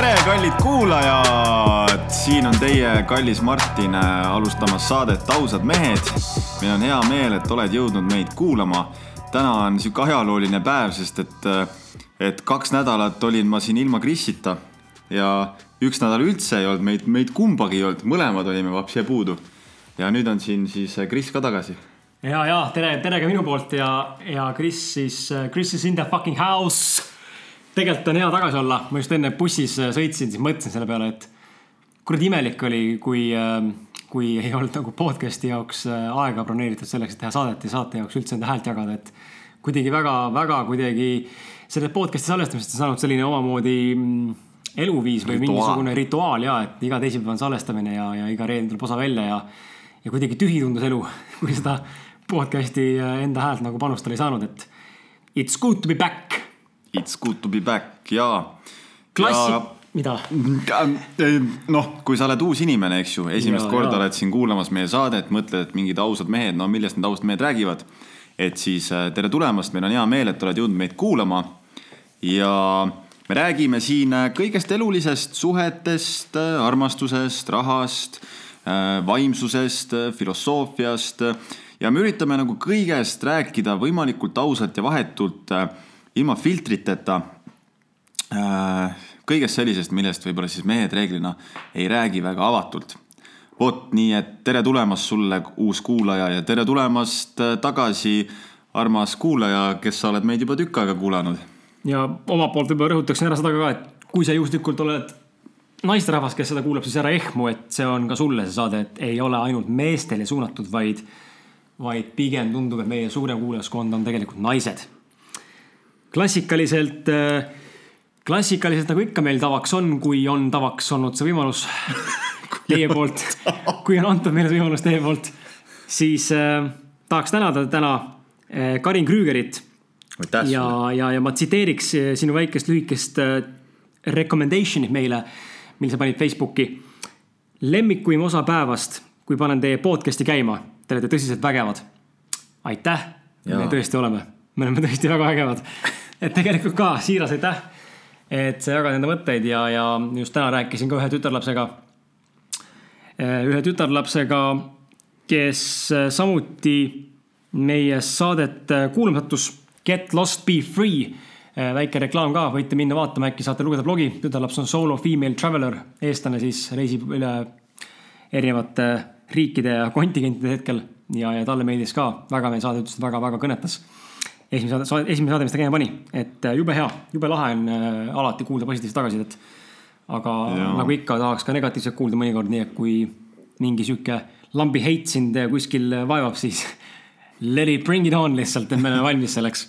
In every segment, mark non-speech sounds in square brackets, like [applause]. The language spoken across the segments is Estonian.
tere, kallid kuulajad! siin on teie kallis Martin alustamas saadet Ausad mehed. meil on hea meel, et oled jõudnud meid kuulama. täna on sihuke ajalooline päev, sest et, et kaks nädalat olin ma siin ilma Krisita ja üks nädal üldse ei olnud meid, meid kumbagi ei olnud, mõlemad olime vapsi puudu. ja nüüd on siin siis Kris ka tagasi. ja, ja tere, tere ka minu poolt ja, ja Kris siis, Kris is in the fucking house tegelikult on hea tagasi olla, ma just enne bussis äh, sõitsin, siis mõtlesin selle peale, et kuradi imelik oli, kui, ähm, kui ei olnud nagu podcast'i jaoks äh, aega broneeritud selleks, et teha saadet ja saate jaoks üldse enda häält jagada, et kuidagi väga-väga kuidagi selle podcast'i salvestamisest on saanud selline omamoodi mm, eluviis või rituaal. mingisugune rituaal ja, et iga teisipäev on salvestamine ja, ja iga reede tuleb osa välja ja, ja kuidagi tühi tundus elu, [laughs] kui seda podcast'i äh, enda häält nagu panustada ei saanud, et it's good to be back It's good to be back ja. klassi ja..., mida? noh, kui sa oled uus inimene, eks ju, esimest ja, korda ja. oled siin kuulamas meie saadet, mõtled, et mingid ausad mehed, no millest need ausad mehed räägivad. et siis äh, tere tulemast, meil on hea meel, et oled jõudnud meid kuulama. ja me räägime siin äh, kõigest elulisest, suhetest, äh, armastusest, rahast, vaimsusest, filosoofiast ja me üritame nagu kõigest rääkida võimalikult ausalt ja vahetult ilma filtriteta äh, kõigest sellisest, millest võib-olla siis mehed reeglina ei räägi väga avatult. vot nii, et tere tulemast sulle, uus kuulaja ja tere tulemast äh, tagasi, armas kuulaja, kes sa oled meid juba tükk aega kuulanud. ja omalt poolt võib-olla rõhutaksin ära seda ka, et kui sa juhuslikult oled naisterahvas, kes seda kuulab, siis ära ehmu, et see on ka sulle see saade, et ei ole ainult meestele suunatud, vaid, vaid pigem tundub, et meie suurem kuulajaskond on tegelikult naised klassikaliselt, äh, klassikaliselt nagu ikka meil tavaks on, kui on tavaks olnud see võimalus [laughs] teie poolt, kui on antud meile see võimalus teie poolt, siis äh, tahaks tänada täna äh, Karin Krüügerit. ja, ja, ja ma tsiteeriks äh, sinu väikest lühikest äh, recommendation'it meile, mille sa panid Facebooki. lemmikuim osa päevast, kui panen teie podcast'i käima, te olete tõsiselt vägevad. aitäh, me tõesti oleme, me oleme tõesti väga vägevad et tegelikult ka siiras aitäh, et sa jagad enda mõtteid ja, ja just täna rääkisin ka ühe tütarlapsega. Eh, ühe tütarlapsega, kes eh, samuti meie saadet eh, kuulama sattus. Get lost, be free. väike reklaam ka, võite minna vaatama, äkki saate lugeda blogi. tütarlaps on solo female traveler, eestlane siis reisib üle erinevate riikide ja kontingentide hetkel ja, ja talle meeldis ka väga meie saade, ütles, et väga-väga kõnetas esimene saade, esimene saade, mis ta käima pani, et äh, jube hea, jube lahe on äh, alati kuulda positiivset tagasisidet. aga ja. nagu ikka, tahaks ka negatiivset kuulda mõnikord, nii et kui mingi sihuke lambi heit sind kuskil vaevab, siis [laughs] let it bring it on lihtsalt, et me oleme valmis selleks.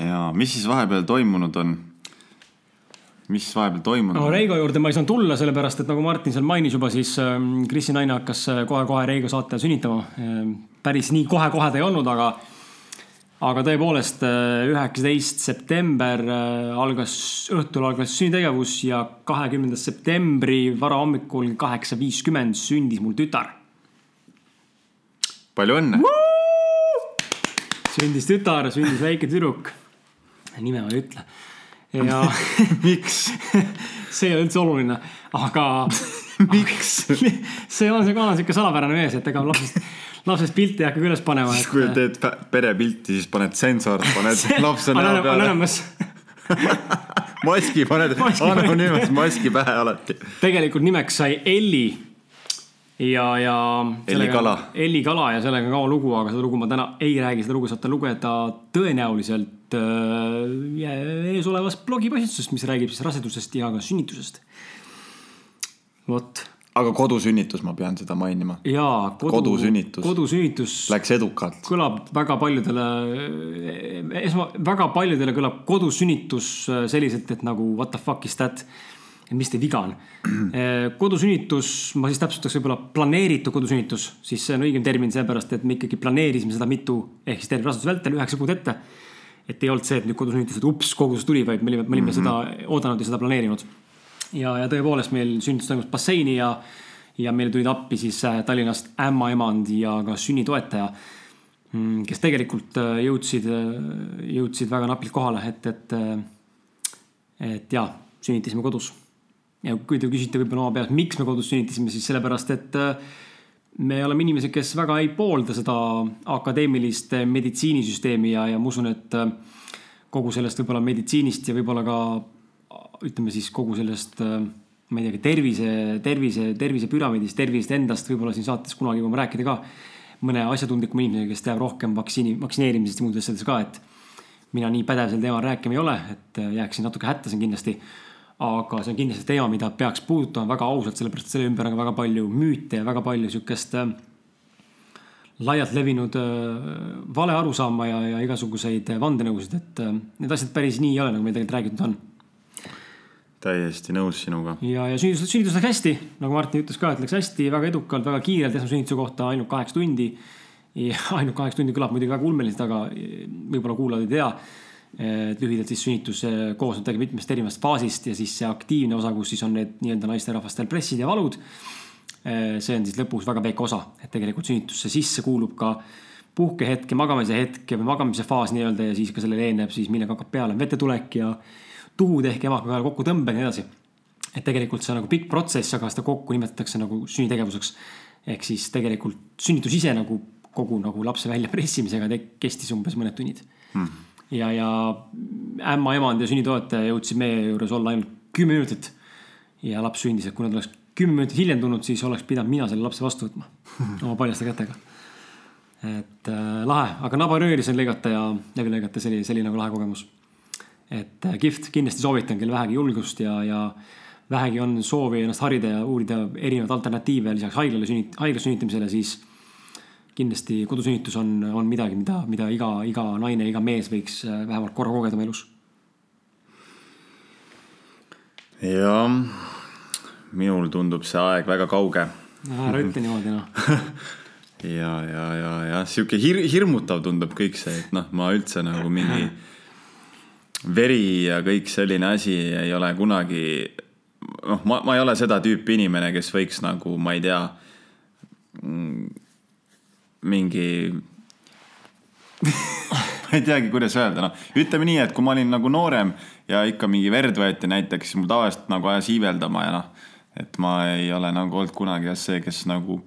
ja mis siis vahepeal toimunud on? mis vahepeal toimunud no? Reigo juurde ma ei saanud tulla, sellepärast et nagu Martin seal mainis juba, siis ähm, Krisi naine hakkas äh, kohe-kohe Reigo saate sünnitama. Ähm, päris nii kohe-kohe ta ei olnud, aga aga tõepoolest, äh, üheksateist september äh, algas, õhtul algas sünnitegevus ja kahekümnenda septembri varahommikul kaheksa viiskümmend sündis mul tütar. palju õnne! sündis tütar, sündis väike tüdruk. nime ma ei ütle. ja [laughs] miks [laughs] see ei ole üldse oluline, aga [laughs] miks see on, see on sihuke salapärane mees, et ega lapsest lapsest pilti ei hakka ka üles panema. siis kui teed perepilti, siis paned sensor, paned [laughs] lapse näo peale. [laughs] maski paned, [laughs] anonüümselt maski pähe alati. tegelikult nimeks sai Elli ja, ja. Elli Kala. Elli Kala ja sellega ka lugu, aga seda lugu ma täna ei räägi, seda lugu saate lugeda tõenäoliselt äh, eesolevast blogipostitusest, mis räägib siis rasedusest ja ka sünnitusest. vot aga kodusünnitus, ma pean seda mainima. jaa, kodu, kodusünnitus. kodusünnitus. Läks edukalt. kõlab väga paljudele, esma, väga paljudele kõlab kodusünnitus äh, selliselt, et nagu what the fuck is that. et mis teil viga on. [clears throat] Äh, kodusünnitus, ma siis täpsustaks võib-olla planeeritud kodusünnitus, siis see on õigem termin, sellepärast et me ikkagi planeerisime seda mitu, ehk siis terve raseduse vältel üheksa kuud ette. et ei olnud see, et nüüd kodusünnitus, et ups, kogudus tuli, vaid me olime, me olime mm -hmm. seda oodanud ja seda planeerinud ja, ja tõepoolest meil sünnitus toimus basseini ja, ja meile tulid appi siis äh, Tallinnast ämmaemand ja ka sünnitoetaja. Mm, kes tegelikult äh, jõudsid, äh, jõudsid väga napilt kohale, et, et, et jaa, sünnitasime kodus ja kui te küsite võib-olla oma peas, miks me kodus sünnitasime, siis sellepärast, et me oleme inimesed, kes väga ei poolda seda akadeemilist meditsiinisüsteemi ja, ja ma usun, et kogu sellest võib-olla meditsiinist ja võib-olla ka ütleme siis kogu sellest, äh, ma ei teagi, tervise, tervise, tervisepüramiidist, tervisest endast võib-olla siin saates kunagi jõuame rääkida ka mõne asjatundlikuma inimesega, kes teab rohkem vaktsiini, vaktsineerimisest ja muudest asjadest ka, et mina nii pädev sel teemal rääkima ei ole, et äh, jääksin natuke hätta siin kindlasti. aga see on kindlasti teema, mida peaks puudutama väga ausalt, sellepärast et selle ümber on ka väga palju müüte ja väga palju sihukest äh, laialt levinud äh, vale arusaama ja, ja igasuguseid vandenõusid, et need asjad päris nii ei ole, nagu meil tegelikult räägitud on täiesti nõus sinuga. ja, ja sünnitus, sünnitus läks hästi, nagu Martin ütles ka, et läks hästi, väga edukalt, väga kiirelt, esmasünnituse kohta ainult kaheksa tundi. ja [laughs] ainult kaheksa tundi kõlab muidugi väga ulmeliselt, aga võib-olla kuulajad ei tea. et lühidalt siis sünnitus koosneb tegelikult mitmest erinevast faasist ja siis see aktiivne osa, kus siis on need nii-öelda naisterahvastel pressid ja valud. see on siis lõpus väga väike osa, et tegelikult sünnitusse sisse kuulub ka puhkehetk ja magamise hetk või magamise faas nii-öelda ja siis ka sellele eelneb siis, millega hakkab peale vetetulek ja tuhud ehk emakakaela kokkutõmbed ja nii edasi. et tegelikult see on nagu pikk protsess, aga seda kokku nimetatakse nagu sünnitegevuseks. ehk siis tegelikult sünnitus ise nagu kogu nagu lapse väljapressimisega kestis umbes mõned tunnid hmm.. ja, ja ämma emand ja sünnitoetaja jõudsid meie juures olla ainult kümme minutit. ja laps sündis, et kui nad oleks kümme minutit hiljem tulnud, siis oleks pidanud mina selle lapse vastu võtma [laughs] oma paljaste kätega. et äh, lahe, aga nabanööri sain lõigata ja läbi lõigata, see oli, see oli nagu lahe kogemus et äh, kihvt, kindlasti soovitan, kel vähegi julgust ja, ja vähegi on soovi ennast harida ja uurida erinevaid alternatiive lisaks haiglale sünnit-, haiglas sünnitamisele, siis kindlasti kodusünnitus on, on midagi, mida, mida iga, iga naine, iga mees võiks äh, vähemalt korra kogeda oma elus. jah, minul tundub see aeg väga kauge. ära ütle niimoodi noh [laughs] ja, ja, ja, ja sihuke hir-, hirmutav tundub kõik see, et noh, ma üldse nagu mingi [laughs] veri ja kõik selline asi ei ole kunagi, noh, ma, ma ei ole seda tüüpi inimene, kes võiks nagu, ma ei tea, mingi [laughs] ma ei teagi, kuidas öelda, noh, ütleme nii, et kui ma olin nagu noorem ja ikka mingi verd võeti näiteks, siis mul tavaliselt nagu ajas iiveldama ja noh, et ma ei ole nagu olnud kunagi jah see, kes nagu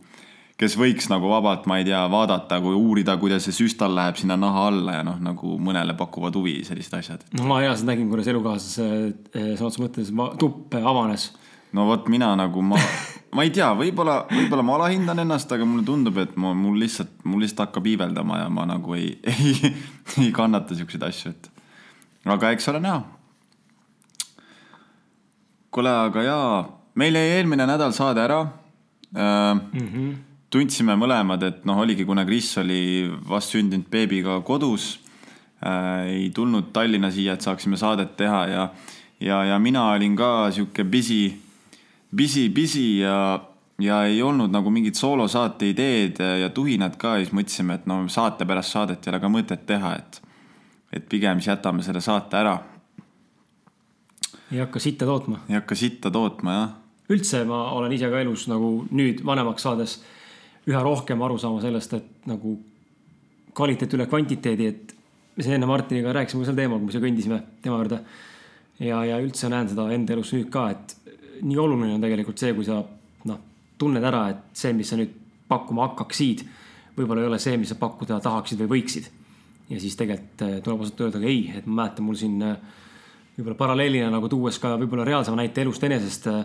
kes võiks nagu vabalt, ma ei tea, vaadata, kui uurida, kuidas see süstal läheb sinna naha alla ja noh, nagu mõnele pakuvad huvi sellised asjad. no ma reaalselt nägin, kuidas elukaaslase eh, sõna otseses mõttes tupp avanes. no vot, mina nagu ma, [laughs] ma ei tea, võib-olla, võib-olla ma alahindan ennast, aga mulle tundub, et ma, mul lihtsalt, mul lihtsalt hakkab iiveldama ja ma nagu ei, [laughs] ei, ei kannata siukseid asju, et. aga eks ole näha. kuule, aga jaa, meil jäi eelmine nädal saade ära äh, mm. -hmm tundsime mõlemad, et noh, oligi, kuna Kris oli vastsündinud beebiga kodus äh,. ei tulnud Tallinna siia, et saaksime saadet teha ja, ja, ja mina olin ka sihuke busy, busy, busy ja, ja ei olnud nagu mingit soolosaate ideed ja tuhinat ka ja siis mõtlesime, et no saate pärast saadet ei ole ka mõtet teha, et, et pigem siis jätame selle saate ära. ei hakka sitta tootma. ei hakka sitta tootma, jah. üldse ma olen ise ka elus nagu nüüd vanemaks saades üha rohkem aru saama sellest, et nagu kvaliteet üle kvantiteedi, et me siin enne Martiniga rääkisime sel teemal, kui me siia kõndisime tema juurde. ja, ja üldse näen seda enda elus nüüd ka, et nii oluline on tegelikult see, kui sa noh, tunned ära, et see, mis sa nüüd pakkuma hakkaksid, võib-olla ei ole see, mis sa pakkuda tahaksid või võiksid. ja siis tegelikult eh, tuleb ausalt öelda ka ei, et ma mäletan mul siin eh, võib-olla paralleelina nagu tuues ka võib-olla reaalsema näite elust enesest eh,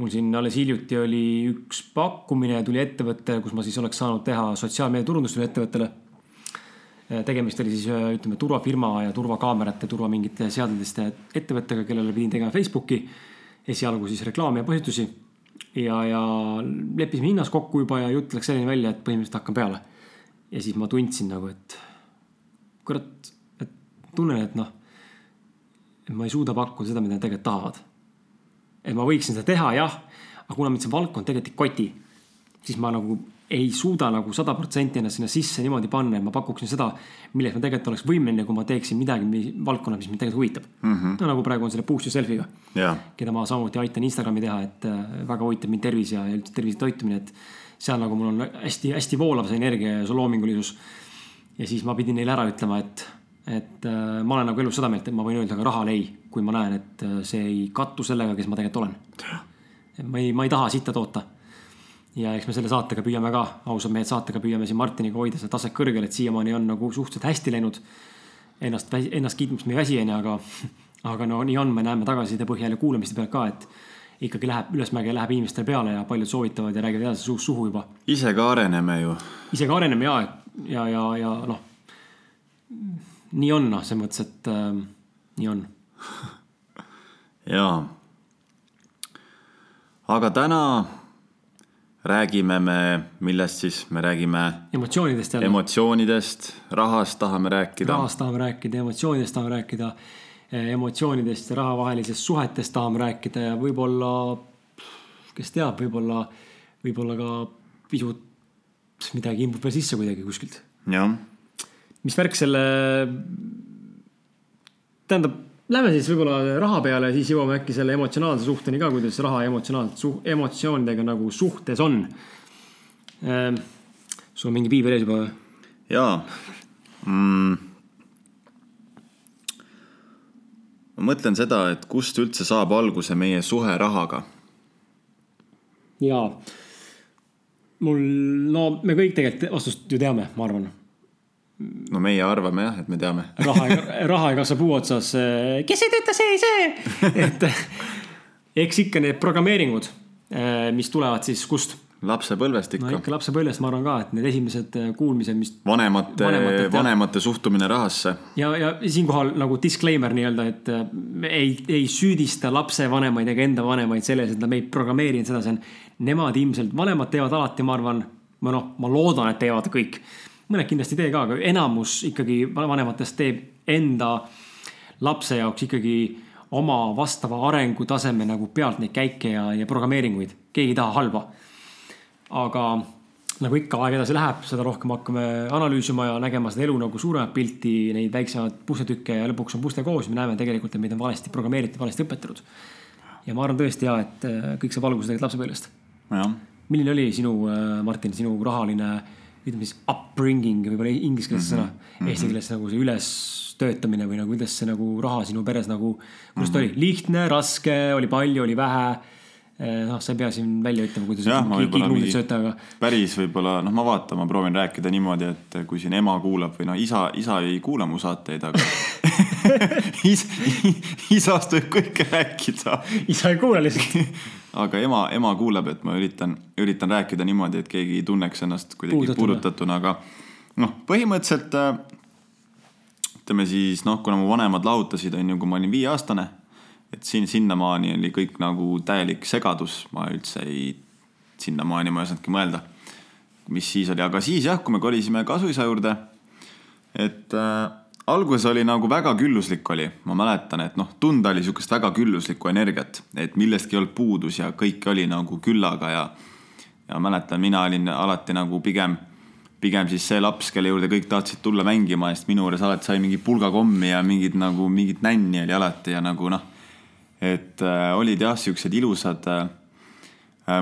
mul siin alles hiljuti oli üks pakkumine, tuli ettevõte, kus ma siis oleks saanud teha sotsiaalmeedia turundust ühele ettevõttele. tegemist oli siis ütleme turvafirma ja turvakaamerate, turva mingite seadmeteste ettevõttega, kellele pidin tegema Facebooki. esialgu siis reklaami ja postitusi. ja, ja leppisime hinnas kokku juba ja jutt läks selline välja, et põhimõtteliselt hakkan peale. ja siis ma tundsin nagu, et kurat, et tunnen, et noh, ma ei suuda pakkuda seda, mida nad tegelikult tahavad et ma võiksin seda teha, jah, aga kuna mind see valdkond tegelikult ei koti, siis ma nagu ei suuda nagu sada protsenti ennast sinna sisse niimoodi panna, et ma pakuksin seda, milleks ma tegelikult oleks võimeline, kui ma teeksin midagi valdkonnas, mis mind tegelikult huvitab mm. -hmm. no nagu praegu on selle Boost Yourself'iga yeah., keda ma samuti aitan Instagrami teha, et äh, väga huvitab mind tervis ja, ja üldse tervise toitumine, et seal nagu mul on hästi-hästi voolav see energia ja see loomingulisus. ja siis ma pidin neile ära ütlema, et, et äh, ma olen nagu elus seda meelt, et ma võin öelda ka rahale ei kui ma näen, et äh, see ei kattu sellega, kes ma tegelikult olen. ma ei, ma ei taha sitta toota. ja eks me selle saatega püüame ka, ausad mehed, saatega püüame siin Martiniga hoida seda taset kõrgel, et siiamaani on nagu suhteliselt hästi läinud. Ennast, ennast kiitmaks me ei väsi, onju, aga, [laughs] aga no nii on, me näeme tagasiside põhjal ja kuulamiste pealt ka, et ikkagi läheb ülesmäge, läheb inimestele peale ja paljud soovitavad ja räägivad edasi suust suhu juba. ise ka areneme ju. ise ka areneme ja, ja, ja, ja noh. nii on noh, selles mõttes, et äh, nii on. [laughs] jaa. aga täna räägime me, millest siis, me räägime. emotsioonidest jälle. emotsioonidest, rahast tahame rääkida. rahast tahame rääkida, emotsioonidest tahame rääkida emotsioonidest ja raha vahelisest suhetest tahame rääkida ja võib-olla, kes teab, võib-olla, võib-olla ka pisut midagi imbub veel sisse kuidagi kuskilt. jah. mis värk selle, tähendab, lähme siis võib-olla raha peale siis jõuame äkki selle emotsionaalse suhteni ka, kuidas raha emotsionaalselt suh-, emotsioonidega nagu suhtes on ehm,. sul on mingi piiber ees juba või? jaa mm ma mõtlen seda, et kust üldse saab alguse meie suhe rahaga? jaa. mul, no me kõik tegelikult vastust ju teame, ma arvan. No meie arvame jah, et me teame. raha, raha ei kasva puu otsas. kes ei tööta, see ei söö. [laughs] et eks ikka need programmeeringud, mis tulevad siis kust lapsepõlvest ikka. no ikka lapsepõlvest, ma arvan ka, et need esimesed kuulmised, mis. vanemate, vanemate, vanemate suhtumine rahasse. ja, ja siinkohal nagu disclaimer nii-öelda, et ei, ei süüdista lapsevanemaid ega enda vanemaid selles, et nad meid programmeerinud, seda see on. Nemad ilmselt, vanemad teevad alati, ma arvan, või noh, ma loodan, et teevad kõik. Mõned kindlasti ei tee ka, aga enamus ikkagi vanematest teeb enda lapse jaoks ikkagi oma vastava arengutaseme nagu pealt neid käike ja, ja programmeeringuid. keegi ei taha halba aga nagu ikka aeg edasi läheb, seda rohkem hakkame analüüsima ja nägema seda elu nagu suuremat pilti, neid väiksemaid pusletükke ja lõpuks on pusle koos, me näeme tegelikult, et meid on valesti programmeeritud, valesti õpetatud. ja ma arvan tõesti ja, et äh, kõik saab alguse tegelikult lapsepõlvest. milline oli sinu, äh, Martin, sinu rahaline, ütleme siis upbringing, võib-olla inglise keeles sõna mm, -hmm. eesti keeles nagu see ülestöötamine või nagu kuidas see nagu raha sinu peres nagu, kuidas mm -hmm. ta oli, lihtne, raske, oli palju, oli vähe Eh, noh, sa ei pea siin välja ütlema, kuidas kiignuudid sööte, aga. päris võib-olla, noh, ma vaatan, ma proovin rääkida niimoodi, et kui siin ema kuulab või noh, isa, isa ei kuula mu saateid, aga [laughs] [laughs] is, isast võib kõike rääkida. isa ei kuula lihtsalt [laughs] aga ema, ema kuulab, et ma üritan, üritan rääkida niimoodi, et keegi ei tunneks ennast kuidagi puudutatuna, aga noh, põhimõtteliselt ütleme siis noh, kuna mu vanemad lahutasid, on ju, kui ma olin viieaastane et siin sinnamaani oli kõik nagu täielik segadus, ma üldse ei, sinnamaani ma ei osanudki mõelda, mis siis oli, aga siis jah, kui me kolisime kasuisa juurde, et äh, alguses oli nagu väga külluslik oli, ma mäletan, et noh, tunda oli sihukest väga külluslikku energiat, et millestki ei olnud puudus ja kõik oli nagu küllaga ja ja mäletan, mina olin alati nagu pigem, pigem siis see laps, kelle juurde kõik tahtsid tulla mängima, sest minu juures alati sai mingi pulgakommi ja mingit nagu mingit nänni oli alati ja nagu noh et äh, olid jah, siuksed ilusad äh,,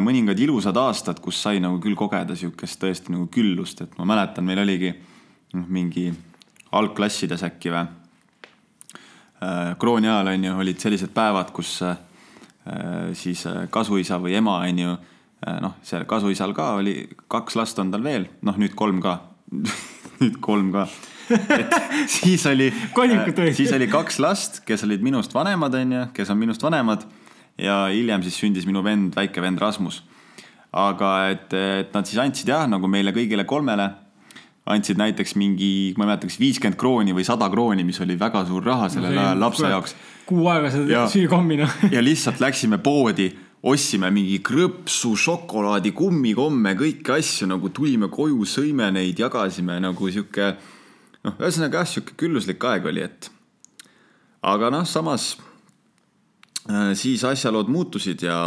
mõningad ilusad aastad, kus sai nagu küll kogeda siukest tõesti nagu küllust, et ma mäletan, meil oligi noh, mingi algklassides äkki või äh,. krooni ajal on ju, olid sellised päevad, kus äh, siis äh, kasuisa või ema on ju noh, seal kasuisal ka oli, kaks last on tal veel, noh nüüd kolm ka [laughs] nüüd kolm ka et [laughs] siis oli, siis oli kaks last, kes olid minust vanemad, onju, kes on minust vanemad. ja hiljem siis sündis minu vend, väike vend Rasmus. aga et, et nad siis andsid jah, nagu meile kõigile kolmele andsid näiteks mingi, ma ei mäleta, kas viiskümmend krooni või sada krooni, mis oli väga suur raha sellel ajal lapse jaoks. kuu aega seda süükommi noh. [laughs] ja lihtsalt läksime poodi, ostsime mingi krõpsu, šokolaadi, kummikomme, kõiki asju nagu tulime koju, sõime neid, jagasime nagu sihuke noh, ühesõnaga jah, sihuke külluslik aeg oli, et aga noh, samas äh, siis asjalood muutusid ja,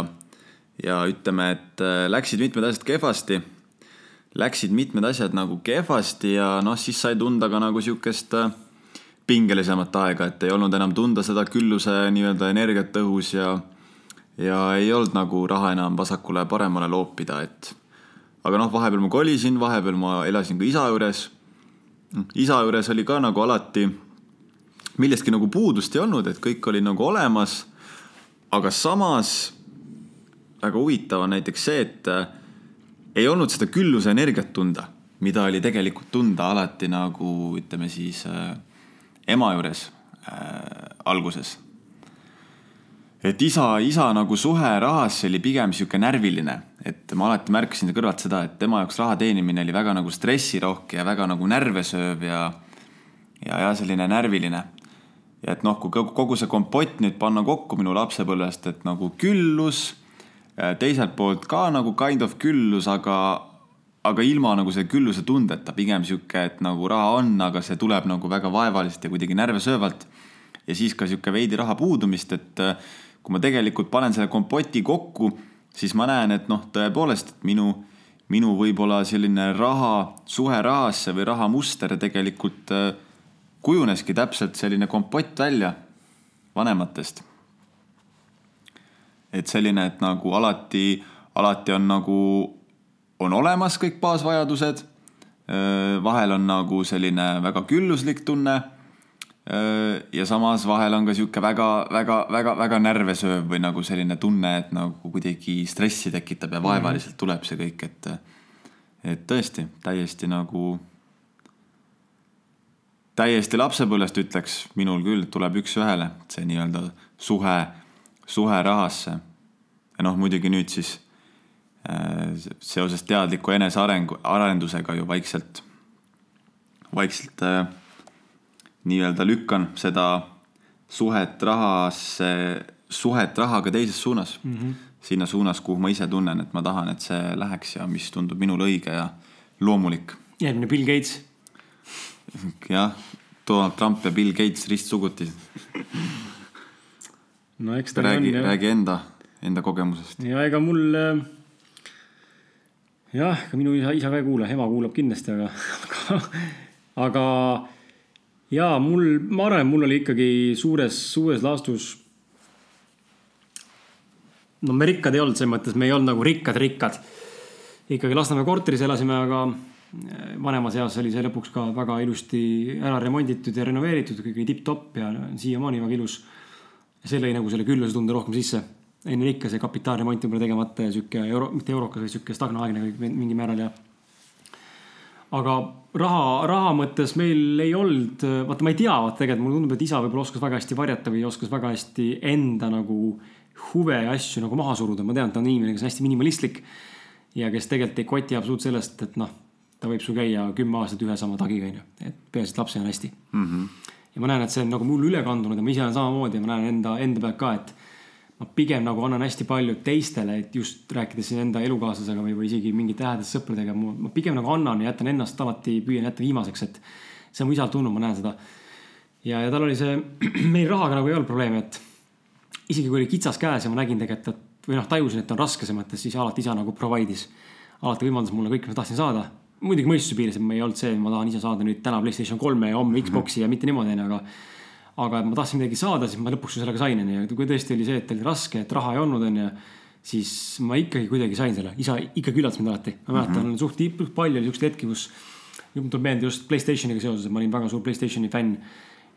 ja ütleme, et äh, läksid mitmed asjad kehvasti. Läksid mitmed asjad nagu kehvasti ja noh, siis sai tunda ka nagu sihukest äh, pingelisemat aega, et ei olnud enam tunda seda külluse nii-öelda energiat õhus ja, ja ei olnud nagu raha enam vasakule-paremale loopida, et aga noh, vahepeal ma kolisin, vahepeal ma elasin ka isa juures isa juures oli ka nagu alati millestki nagu puudust ei olnud, et kõik oli nagu olemas. aga samas väga huvitav on näiteks see, et äh, ei olnud seda külluse energiat tunda, mida oli tegelikult tunda alati nagu ütleme siis äh, ema juures äh, alguses. et isa, isa nagu suhe rahasse oli pigem sihuke närviline, et ma alati märkasin kõrvalt seda, et tema jaoks raha teenimine oli väga nagu stressirohke ja väga nagu närve sööv ja, ja, ja selline närviline. ja et noh, kui kogu see kompott nüüd panna kokku minu lapsepõlvest, et nagu küllus, teiselt poolt ka nagu kind of küllus, aga, aga ilma nagu selle külluse tundeta, pigem sihuke, et nagu raha on, aga see tuleb nagu väga vaevaliselt ja kuidagi närvesöövalt. ja siis ka sihuke veidi raha puudumist, et äh, kui ma tegelikult panen selle kompoti kokku, siis ma näen, et noh, tõepoolest, minu, minu võib-olla selline raha, suhe rahasse või rahamuster tegelikult äh, kujuneski täpselt selline kompott välja vanematest. Et selline, et nagu alati, alati on nagu, on olemas kõik baasvajadused. Vahel on nagu selline väga külluslik tunne ja samas vahel on ka sihuke väga-väga-väga-väga närvesööv või nagu selline tunne, et nagu kuidagi stressi tekitab ja mhm. vaevaliselt tuleb see kõik, et, et tõesti täiesti nagu, täiesti lapsepõlvest ütleks minul küll tuleb üks-ühele see nii-öelda suhe, suhe rahasse. ja noh, muidugi nüüd siis äh, seoses teadliku enesearengu, arendusega ju vaikselt, vaikselt äh, nii-öelda lükkan seda suhet rahasse, suhet rahaga teises suunas mm. -hmm. sinna suunas, kuhu ma ise tunnen, et ma tahan, et see läheks ja mis tundub minule õige ja loomulik. järgmine Bill Gates. jah, Donald Trump ja Bill Gates ristsuguti. No eks ta räägi, räägi enda, enda kogemusest. ja ega mul äh, jah, ega minu isa, isa ka ei kuula, ema kuulab kindlasti, aga, [laughs] aga, aga ja mul, ma arvan, et mul oli ikkagi suures, suures laastus. no me rikkad ei olnud, selles mõttes me ei olnud nagu rikkad-rikkad. ikkagi Lasnamäe korteris elasime, aga eh, vanemas eas oli see lõpuks ka väga ilusti ära remonditud ja renoveeritud, kõik oli tipp-topp ja siiamaani väga ilus. See lõi nagu selle küllusetunde rohkem sisse. enne ikka see kapitaalremont võib-olla tegemata ja sihuke euro, mitte eurokas, vaid sihuke stagnaagne mingil määral ja aga raha, raha mõttes meil ei olnud, vaata, ma ei tea, vaata tegelikult mulle tundub, et isa võib-olla oskas väga hästi varjata või oskas väga hästi enda nagu huve ja asju nagu maha suruda. ma tean, et ta on inimene, kes on hästi minimalistlik ja kes tegelikult ei koti absoluutselt sellest, et noh, ta võib sul käia kümme aastat ühe sama tagiga, onju. et peaasi, et lapsel on hästi mm. -hmm. Ja ma näen, et see on nagu mul üle kandunud ja ma ise olen samamoodi ja ma näen enda, enda pealt ka, et ma pigem nagu annan hästi palju teistele, et just rääkides siin enda elukaaslasega või, või isegi mingite lähedaste sõpradega, ma pigem nagu annan ja jätan ennast alati, püüan jätta viimaseks, et see on mu isalt tulnud, ma näen seda. ja, ja tal oli see, [clears throat] meil rahaga nagu ei olnud probleemi, et isegi kui oli kitsas käes ja ma nägin tegelikult, et või noh, tajusin, et on raske selles mõttes, siis alati isa nagu provide'is. alati võimaldas mulle kõik, mis ma tahtsin saada. Muidugi mõistuse piires, et ma ei olnud see, et ma tahan ise saada nüüd täna Playstation kolme ja homme Xbox'i ja mitte niimoodi, onju, aga aga ma tahtsin midagi saada, siis ma lõpuks sellega sain, onju. kui tõesti oli see, et oli raske, et raha ei olnud, onju, siis ma ikkagi kuidagi sain selle. isa ikkagi üllatas mind alati. ma mäletan mm -hmm. suht palju oli siukseid hetki, kus mul tuleb meelde just Playstationiga seoses, et ma olin väga suur Playstationi fänn.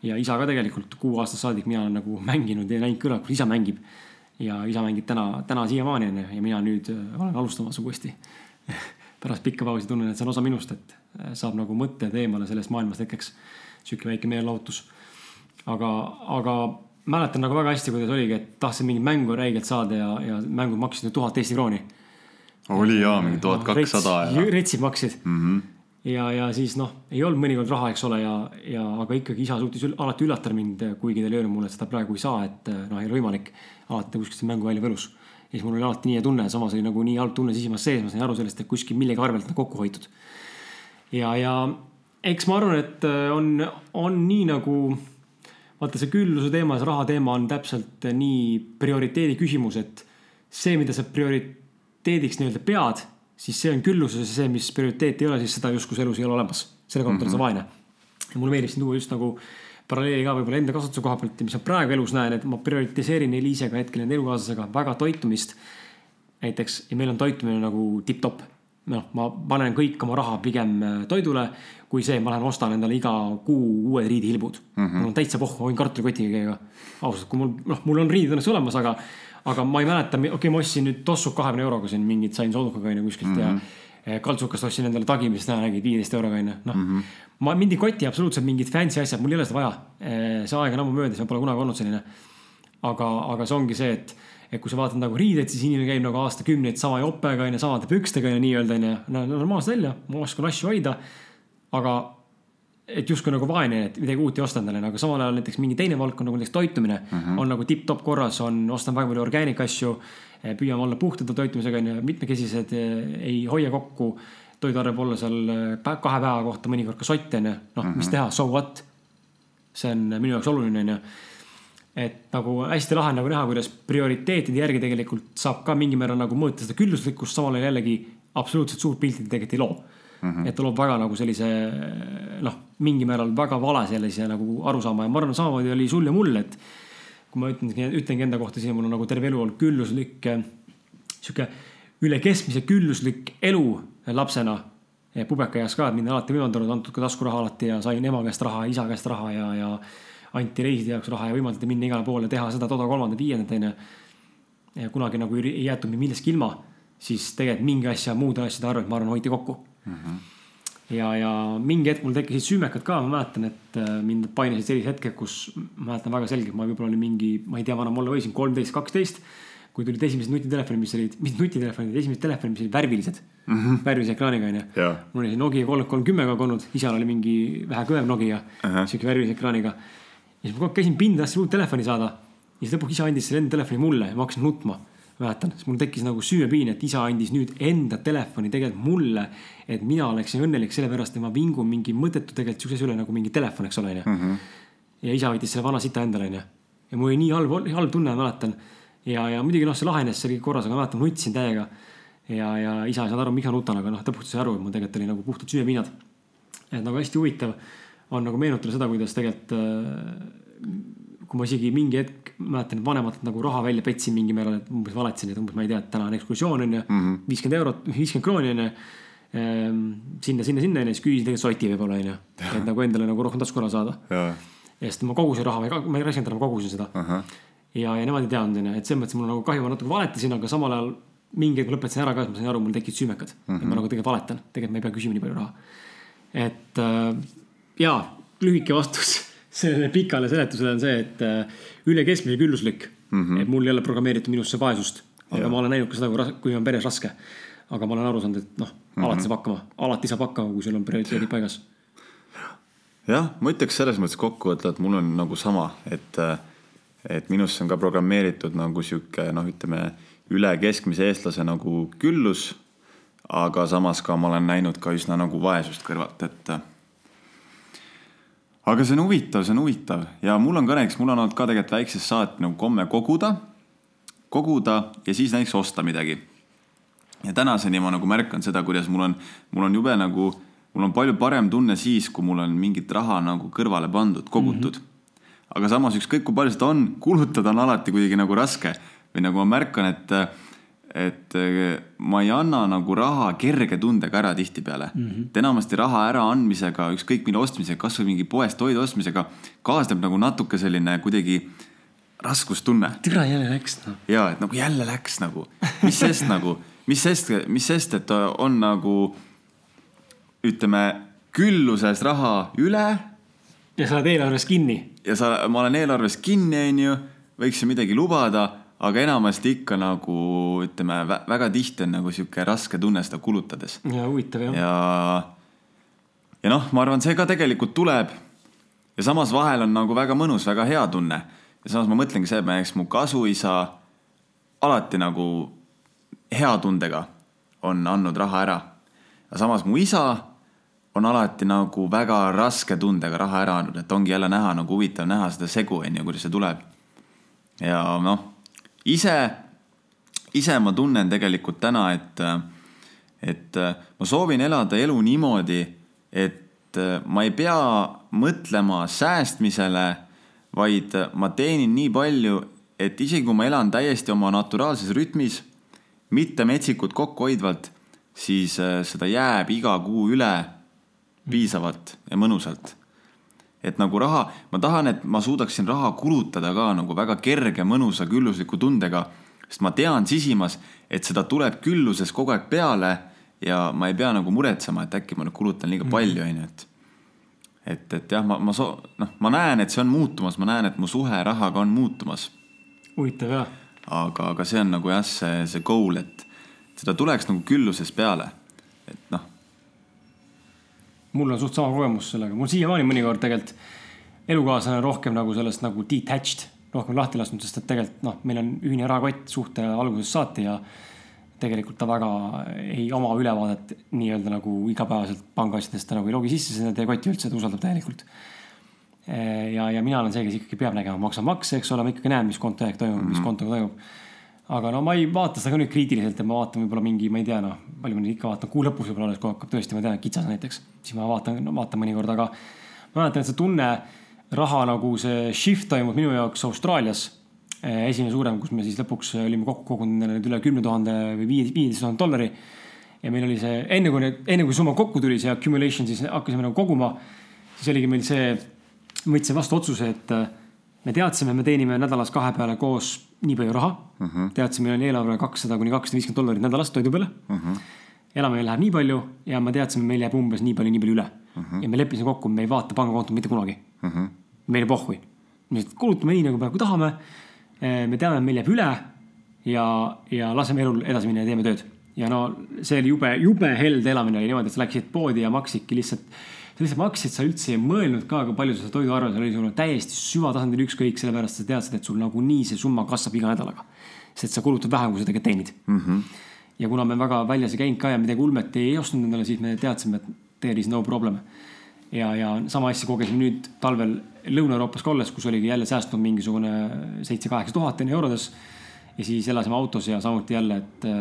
ja isa ka tegelikult kuu aastast saadik, mina olen nagu mänginud ja näinud kõrvalt, kus isa mängib. ja isa mängib täna, täna siiamaani onju ja mina nüüd äh, olen alustamas uuesti [laughs] pärast pikka pausi tunnen, et see on osa minust, et äh, saab nagu mõtted eemale sellest maailmast hetkeks. sihuke väike meelelahutus aga, aga mäletan nagu väga hästi, kuidas oligi, et tahtsin mingit mängu räigelt saada ja, ja mängud maksid tuhat Eesti krooni. oli jaa, mingi tuhat kakssada ja. retsid maksid mm. -hmm. ja, ja siis noh, ei olnud mõnikord raha, eks ole, ja, ja aga ikkagi isa suutis alati üllatada mind, kuigi ta oli öelnud mulle, et seda praegu ei saa, et noh, ei ole võimalik. alati kuskilt see mängu välja võlus. Ja siis mul oli alati nii hea tunne, samas oli nagu nii halb tunne sisimas sees, ma sain aru sellest, et kuskil millegi arvelt on kokku hoitud. ja, ja eks ma arvan, et on, on nii nagu vaata see külluse teema, see raha teema on täpselt nii prioriteedi küsimus, et see, mida sa prioriteediks nii-öelda pead, siis see on külluses ja see, mis prioriteet ei ole, siis seda justkui elus ei ole olemas. selle pealt on sa vaene. ja mulle meeldib siin tuua just nagu paralleeli ka võib-olla enda kasvatuse koha pealt mis ma praegu elus näen, et ma prioritiseerin Eliisega hetkel enda elukaaslasega väga toitumist. näiteks ja meil on toitumine nagu tipp-topp noh, ma panen kõik oma raha pigem äh, toidule, kui see, ma lähen ostan endale iga kuu uued riidihilbud mm. -hmm. mul on täitsa pohhu, ma võin kartulikotiga käia. ausalt, kui mul, noh, mul on riided õnneks olemas, aga, aga ma ei mäleta, okei okay,, ma ostsin nüüd tossud kahekümne euroga siin mingid, sain soodukaga onju kuskilt mm -hmm. ja eh, kaltsukast ostsin endale tagi, mis täna nägid viieteist euroga onju, noh mm. -hmm. ma mind ei koti absoluutselt mingid fancy asjad, mul ei ole seda vaja. see aeg on ammu möödas, ma pole kunagi olnud selline. aga, aga see ongi see, et, et kui sa vaatad nagu riideid, siis inimene käib nagu aastakümneid sama jopega onju, samade pükstega onju, nii-öelda onju. no normaalsed välja, ma oskan asju hoida. aga et justkui nagu vaene, et midagi uut ei osta endale, aga samal ajal näiteks mingi teine valdkond nagu näiteks toitumine mm -hmm. on nagu tipp-topp korras, on, ostan väga palju orgaanik asju. püüame olla puhtade toitumisega onju, mitmekesised, ei hoia kokku. toiduarv olla seal eh, kahe päeva kohta mõnikord ka sott onju, noh, mis teha, so what. see on minu jaoks oluline onju et nagu hästi lahe on nagu näha, kuidas prioriteetide järgi tegelikult saab ka mingil määral nagu mõõta seda külluslikkust, samal ajal jällegi absoluutselt suurt pilti tegelikult ei loo mm. -hmm. et ta loob väga nagu sellise noh, mingil määral väga vale sellise nagu arusaama ja ma arvan, samamoodi oli sul ja mul, et kui ma ütlen, ütlengi enda kohta siin, mul on nagu terve elu olnud külluslik, sihuke üle keskmise külluslik elu lapsena. pubekaeas ka, et mind on alati võimaldanud, antud ka taskuraha alati ja sain ema käest raha, isa käest raha ja, ja anti reiside jaoks raha ja võimaldati minna igale poole, teha seda, toda, kolmandat, viiendat onju. kunagi nagu ei jäetud mind millestki ilma, siis tegelikult mingi asja, muude asjade arvelt, ma arvan, hoiti kokku mm. -hmm. ja, ja mingi hetk mul tekkisid süümekad ka, ma mäletan, et äh, mind painasid sellised hetked, kus ma mäletan väga selgelt, ma võib-olla olin mingi, ma ei tea, vana ma olla võisin, kolmteist, kaksteist. kui tulid esimesed nutitelefonid, mis olid, mis nutitelefonid, esimesed telefonid, mis olid värvilised mm, -hmm. värvilise ekraaniga onju. Mul oli see Nokia kolm, kolm kümme ka olnud, isal oli mingi vähe kõvem Nokia uh Ahah., sihuke värvilise ekraaniga. ja siis ma kogu aeg käisin pinda, tahtsin uut telefoni saada. ja siis lõpuks isa andis selle enda telefoni mulle ja ma hakkasin nutma. mäletan, siis mul tekkis nagu süümepiin, et isa andis nüüd enda telefoni tegelikult mulle. et mina oleksin õnnelik sellepärast, et ma vingun mingi mõttetu tegelikult siukse asja üle nagu mingi telefon, eks ole, onju. ja isa võttis selle vana sita endale, onju. ja mul oli nii halb, halb tunne, mäletan. ja, ja muidugi noh, see lahenes, see oli korras, aga mäletan, nutsin täiega. ja, ja isa ei saanud aru, miks ma nutan, aga noh, lõpuks sai aru, et mul tegelikult oli nagu puhtalt süümepiinad. et nagu hästi huvitav on nagu meenutada seda, kuidas tegelikult äh, kui ma isegi mingi hetk mäletan, et vanematelt nagu raha välja petsin mingi määral, et umbes valetasin, et umbes ma ei tea, et täna on ekskursioon onju, viiskümmend eurot, viiskümmend krooni onju. sinna, sinna, sinna onju, siis küsisin tegelikult soti võib-olla onju, et nagu endale nagu rohkem taskuraha saada. jaa, ja sest ma kogusin raha, ma ei, ma ei raiskanud enam, kogusin seda. ja, ja nemad ei teadnud onju, et selles mõttes mul nagu kahju, ma natuke valetasin, aga samal ajal mingi hetk ma lõpetasin ära ka, et ma sain aru, mul tekkisid süümekad mm. -hmm. et ma nagu tegelikult valetan, tegelikult ma ei pea küsima nii palju raha. et äh, jaa, lühike vastus sellele pikale seletusele on see, et äh, üle keskmise külluslik mm. -hmm. et mul ei ole programmeeritud minusse vaesust, aga Jaa. ma olen näinud ka seda, kui kui on peres raske. aga ma olen aru saanud, et noh, alati saab hakkama, alati saab hakkama, kui sul on prioriteedid paigas. jah, ma ütleks selles mõttes kokkuvõtvalt, mul on nagu sama, et, et minusse on ka programmeeritud nagu sihuke noh, ütleme üle keskmise eestlase nagu küllus. aga samas ka ma olen näinud ka üsna nagu vaesust kõrvalt, et. Aga see on huvitav, see on huvitav ja mul on ka näiteks, mul on olnud ka tegelikult väiksest saati nagu komme koguda, koguda ja siis näiteks osta midagi ja tänaseni ma nagu märkan seda, kuidas mul on, mul on jube nagu, mul on palju parem tunne siis, kui mul on mingit raha nagu kõrvale pandud, kogutud mm. -hmm. aga samas ükskõik kui palju seda on, kulutada on alati kuidagi nagu raske või nagu ma märkan, et, et eh, ma ei anna nagu raha kerge tundega ära tihtipeale mm. -hmm. et enamasti raha äraandmisega, ükskõik mille ostmisega, kasvõi mingi poest toidu ostmisega kaasneb nagu natuke selline kuidagi raskustunne türa jälle läks noh. ja et nagu jälle läks nagu, mis sest [laughs] nagu, mis sest, mis sest, et on nagu ütleme külluses raha üle ja sa oled eelarves kinni. ja sa, ma olen eelarves kinni, onju, võiks ju midagi lubada, aga enamasti ikka nagu ütleme, väga tihti on nagu sihuke raske tunne seda kulutades ja huvitav jah. ja, ja noh, ma arvan, see ka tegelikult tuleb. ja samas vahel on nagu väga mõnus, väga hea tunne. ja samas ma mõtlengi see, et näiteks mu kasuisa alati nagu hea tundega on andnud raha ära. ja samas mu isa on alati nagu väga raske tundega raha ära andnud, et ongi jälle näha nagu huvitav näha seda segu, onju, kuidas see tuleb. ja noh, ise, ise ma tunnen tegelikult täna, et, et ma soovin elada elu niimoodi, et ma ei pea mõtlema säästmisele, vaid ma teenin nii palju, et isegi kui ma elan täiesti oma naturaalses rütmis, mitte metsikut kokkuhoidvalt, siis äh, seda jääb iga kuu üle piisavalt ja mõnusalt. Et nagu raha, ma tahan, et ma suudaksin raha kulutada ka nagu väga kerge, mõnusa, küllusliku tundega, sest ma tean sisimas, et seda tuleb külluses kogu aeg peale ja ma ei pea nagu muretsema, et äkki ma nüüd kulutan liiga palju, onju, et et, et jah, ma, ma so-, noh, ma näen, et see on muutumas, ma näen, et mu suhe rahaga on muutumas. huvitav jah. aga, aga see on nagu jah, see, see goal, et seda tuleks nagu külluses peale, et noh. Mul on suht sama kogemus sellega, mul siiamaani mõnikord tegelikult elukaaslane rohkem nagu sellest nagu detached, rohkem lahti lasknud, sest et tegelikult noh, meil on ühine rahakott suhte algusest saati ja tegelikult ta väga ei oma ülevaadet nii-öelda nagu igapäevaselt pangaasjadest, ta nagu ei logi sisse sinna teie kotti üldse, ta usaldab täielikult. ja, ja mina olen see, kes ikkagi peab nägema, maksan makse, eks ole, ma ikkagi näen, mis konto aeg toimub mm, -hmm. mis mhm. kontoga toimub. Aga no ma ei vaata seda ka nüüd kriitiliselt, et ma vaatan võib-olla mingi, ma ei tea, noh, palju ma nüüd ikka vaatan, kuu lõpus võib-olla alles, kui hakkab tõesti, ma tean, kitsas näiteks, siis ma vaatan no,, vaatan mõnikord, aga ma mäletan, et see tunne, raha nagu see shift toimub minu jaoks Austraalias Eh, esimene suurem, kus me siis lõpuks olime kokku kogunud need üle kümne tuhande või viie, viieteist tuhande dollari. ja meil oli see, enne kui need, enne kui summa kokku tuli, see accumulation, siis hakkasime nagu koguma. siis oligi meil see, võtsime vastu otsuse, et äh, me teadsime, me teenime nädalas kahe peale koos nii palju raha uh. -huh. teadsime, meil on eelarve kakssada kuni kakssada viiskümmend dollarit nädalas toidu peale uh. -huh. elamine läheb nii palju ja me teadsime, meil jääb umbes nii palju, nii palju üle uh. -huh. ja me leppisime kokku, me ei vaata pangakontot mitte kunagi uh. -huh. meile pohhui. me lihtsalt kulutame nii, nagu praegu tahame Eh, me teame, meil jääb üle ja, ja laseme elul edasi minna ja teeme tööd. ja no see oli jube, jube helde elamine oli niimoodi, et sa läksid poodi ja maksidki lihtsalt, sa lihtsalt maksid, sa üldse ei mõelnud ka, kui palju sa toiduarvel oli, sul täiesti süvatasandil ükskõik, sellepärast sa teadsid, et sul nagunii see summa kasvab iga nädalaga. sest sa kulutad vähem, kui sa tegelikult teenid mm. -hmm. ja kuna me väga väljas ei käinud ka ja midagi ulmet ei ostnud endale, siis me teadsime, et there is no problem ja, ja sama asja kogesime nüüd talvel Lõuna-Euroopas ka olles, kus oligi jälle säästnud mingisugune seitse-kaheksa tuhat enne eurodes. Ja siis elasime autos ja samuti jälle, et eh,